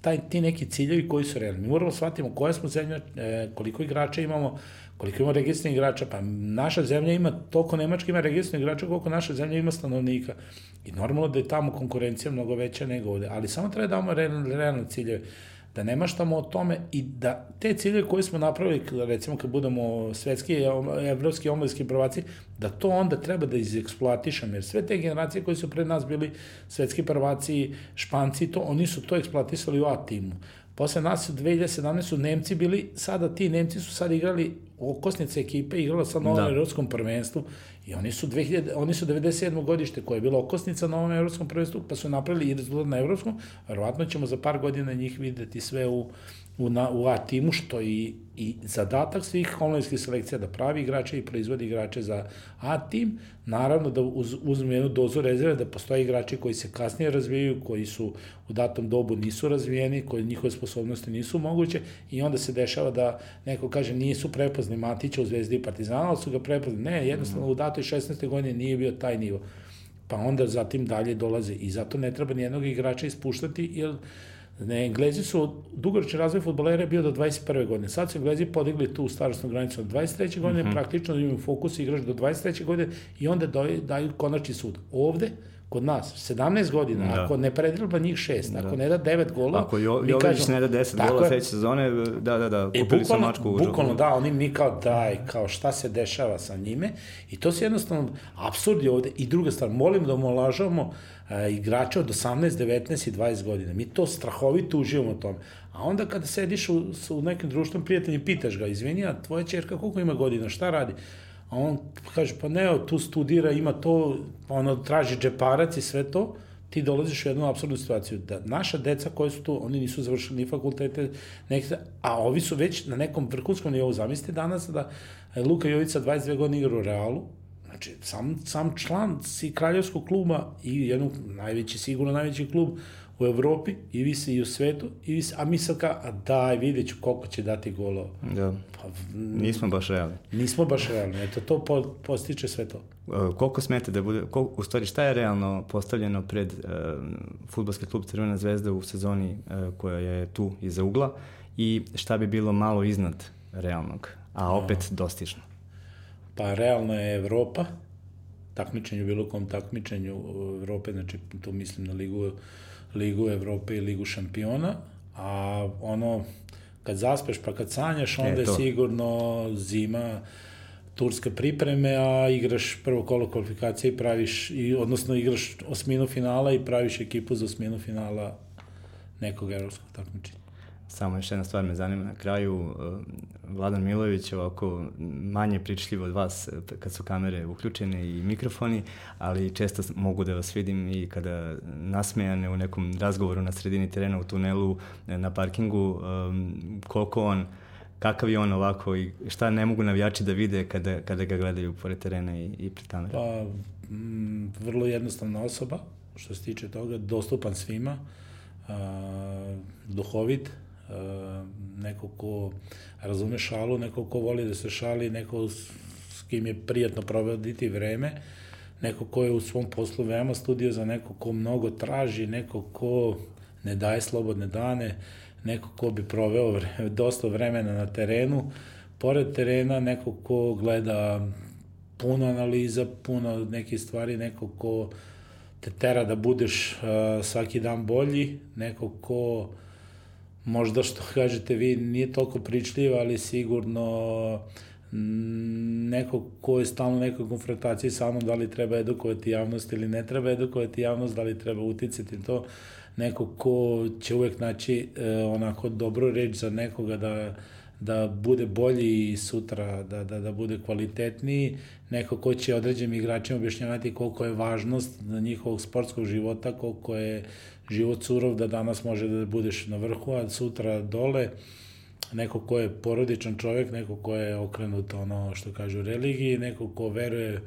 taj, ti neki ciljevi koji su realni. Mi moramo da shvatimo koja smo zemlja, e, koliko igrača imamo, koliko imamo registrnih igrača, pa naša zemlja ima, toliko Nemačka ima registrnih igrača koliko naša zemlja ima stanovnika. I normalno da je tamo konkurencija mnogo veća nego ovde, ali samo treba da realne, realne ciljeve da ne maštamo o tome i da te cilje koje smo napravili, recimo kad budemo svetski, evropski, omladski prvaci, da to onda treba da izeksploatišemo, jer sve te generacije koje su pred nas bili svetski prvaci, španci, to, oni su to eksploatisali u A timu. Posle nas u 2017 su Nemci bili, sada ti Nemci su sad igrali okosnice ekipe, igrala sa novom da. evropskom prvenstvu i oni su 2000, oni su 97. godište koje je bilo okosnica na ovom evropskom prvenstvu, pa su napravili i rezultat na evropskom, verovatno ćemo za par godina njih videti sve u u, na, u A timu, što i, i zadatak svih omladinskih selekcija da pravi igrače i proizvodi igrače za A tim, naravno da uz, uzme jednu dozu rezerve, da postoje igrači koji se kasnije razvijaju, koji su u datom dobu nisu razvijeni, koji njihove sposobnosti nisu moguće i onda se dešava da neko kaže nisu prepozni Matića u Zvezdi i Partizana, ali su ga prepozni. Ne, jednostavno u datoj 16. godine nije bio taj nivo. Pa onda zatim dalje dolaze i zato ne treba nijednog igrača ispuštati, jer Ne, Englezi su, dugoročni razvoj futbolera je bio do 21. godine. Sad su Englezi podigli tu starostnu granicu od 23. godine, mm -hmm. praktično imaju fokus igrač do 23. godine i onda daju, daju konačni sud. Ovde, kod nas, 17 godina, da. ako ne predreba njih 6, da. ako ne da 9 gola, ako jo, Jović ne da 10 gola sledeće sezone, da, da, da, e, kupili e, su mačku u Bukvalno, da, oni mi kao daj, kao šta se dešava sa njime i to se jednostavno absurdi ovde. I druga stvar, molim da omolažavamo e, igrača od 18, 19 i 20 godina. Mi to strahovito uživamo u tome. A onda kada sediš u, u nekim društvom prijateljima, pitaš ga, izvini, a tvoja čerka koliko ima godina, šta radi? A on kaže, pa ne, tu studira, ima to, pa ono, traži džeparac i sve to, ti dolaziš u jednu apsurdnu situaciju, da naša deca koji su tu, oni nisu završili ni fakultete, nekde, a ovi su već na nekom vrhunskom nivou. Zamislite danas da Luka Jovica 22 godine igra u Realu, znači sam, sam član si kraljevskog kluba i jednog najveći, sigurno najveći klub u Evropi, i visi i u svetu, i visi, a mi sad ka, a daj, vidjet ću koliko će dati golova. Da. Pa, nismo baš realni. Nismo baš realni, eto, to po, postiče sve to. Uh, koliko smete da bude, koliko, u stvari šta je realno postavljeno pred uh, futbolski klub Crvena zvezda u sezoni uh, koja je tu iza ugla i šta bi bilo malo iznad realnog, a opet dostižno? Pa realno je Evropa, takmičenju, bilo kom takmičenju Evrope, znači to mislim na Ligu, Ligu Evrope i Ligu šampiona, a ono, kad zaspeš pa kad sanjaš, onda e, je sigurno zima, turske pripreme, a igraš prvo kolo kvalifikacije i praviš, i, odnosno igraš osminu finala i praviš ekipu za osminu finala nekog evropskog takmičenja. Samo još jedna stvar me zanima na kraju. Uh, Vladan Milović ovako manje pričljivo od vas uh, kad su kamere uključene i mikrofoni, ali često mogu da vas vidim i kada nasmejane u nekom razgovoru na sredini terena u tunelu, uh, na parkingu, um, koliko on kakav je on ovako i šta ne mogu navijači da vide kada, kada ga gledaju pored terena i, i pred kamere? Pa, mm, vrlo jednostavna osoba, što se tiče toga, dostupan svima, a, duhovit, neko ko razume šalu, neko ko voli da se šali, neko s kim je prijatno provoditi vreme, neko ko je u svom poslu veoma studio za neko ko mnogo traži, neko ko ne daje slobodne dane, neko ko bi proveo vreme, <laughs> dosta vremena na terenu, pored terena neko ko gleda puno analiza, puno nekih stvari, neko ko te tera da budeš uh, svaki dan bolji, neko ko uh, možda što <laughs> kažete vi nije toliko pričljiv, ali sigurno mm, neko ko je stalno u nekoj konfrontaciji sa mnom, da li treba edukovati javnost ili ne treba edukovati javnost, da li treba uticati to, neko ko će uvek naći e, onako dobro reč za nekoga da da bude bolji sutra, da, da, da bude kvalitetniji, neko ko će određenim igračima objašnjavati koliko je važnost njihovog sportskog života, koliko je život surov da danas može da budeš na vrhu, a sutra dole, neko ko je porodičan čovjek, neko ko je okrenut ono što kažu religiji, neko ko veruje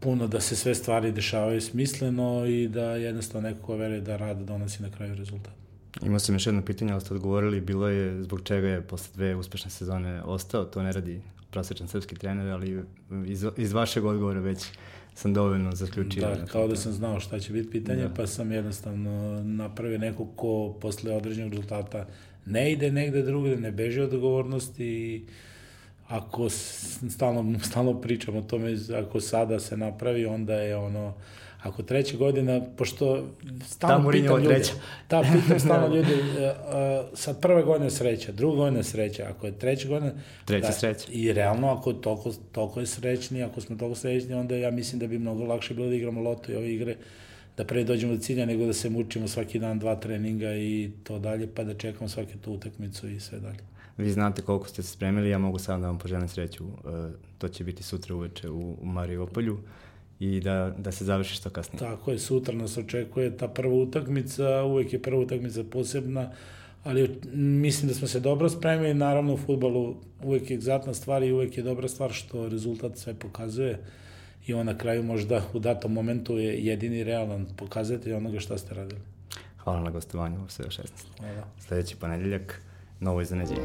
puno da se sve stvari dešavaju smisleno i da jednostavno neko ko veruje da rad donosi na kraju rezultat. Imao sam još jedno pitanje, ali ste odgovorili, bilo je zbog čega je posle dve uspešne sezone ostao, to ne radi prosječan srpski trener, ali iz, iz vašeg odgovora već sam dovoljno zaključio. Da, kao da sam znao šta će biti pitanje, da. pa sam jednostavno napravio neko ko posle određenog rezultata ne ide negde drugde, ne beže od odgovornosti i ako stalno, stalno pričam o tome, ako sada se napravi, onda je ono, Ako treća godina, pošto stalno pitam ljudi, treća. da, pitam stalno ljudi, uh, uh, sad prve godine sreća, druga godina sreća, ako je treća godina... Treća da, sreća. I realno, ako toliko, toliko je srećni, ako smo toliko srećni, onda ja mislim da bi mnogo lakše bilo da igramo loto i ove igre, da pre dođemo do cilja, nego da se mučimo svaki dan dva treninga i to dalje, pa da čekamo svake tu utakmicu i sve dalje. Vi znate koliko ste se spremili, ja mogu samo da vam poželim sreću. Uh, to će biti sutra uveče u, u Mariupolju. Uh, i da, da se završi što kasnije. Tako je, sutra nas očekuje ta prva utakmica, uvek je prva utakmica posebna, ali mislim da smo se dobro spremili, naravno u futbolu uvek je egzaktna stvar i uvek je dobra stvar što rezultat sve pokazuje i on na kraju možda u datom momentu je jedini realan pokazatelj onoga šta ste radili. Hvala na gostovanju u sve 16. Hvala. Sledeći ponedeljak, novo iznenađenje.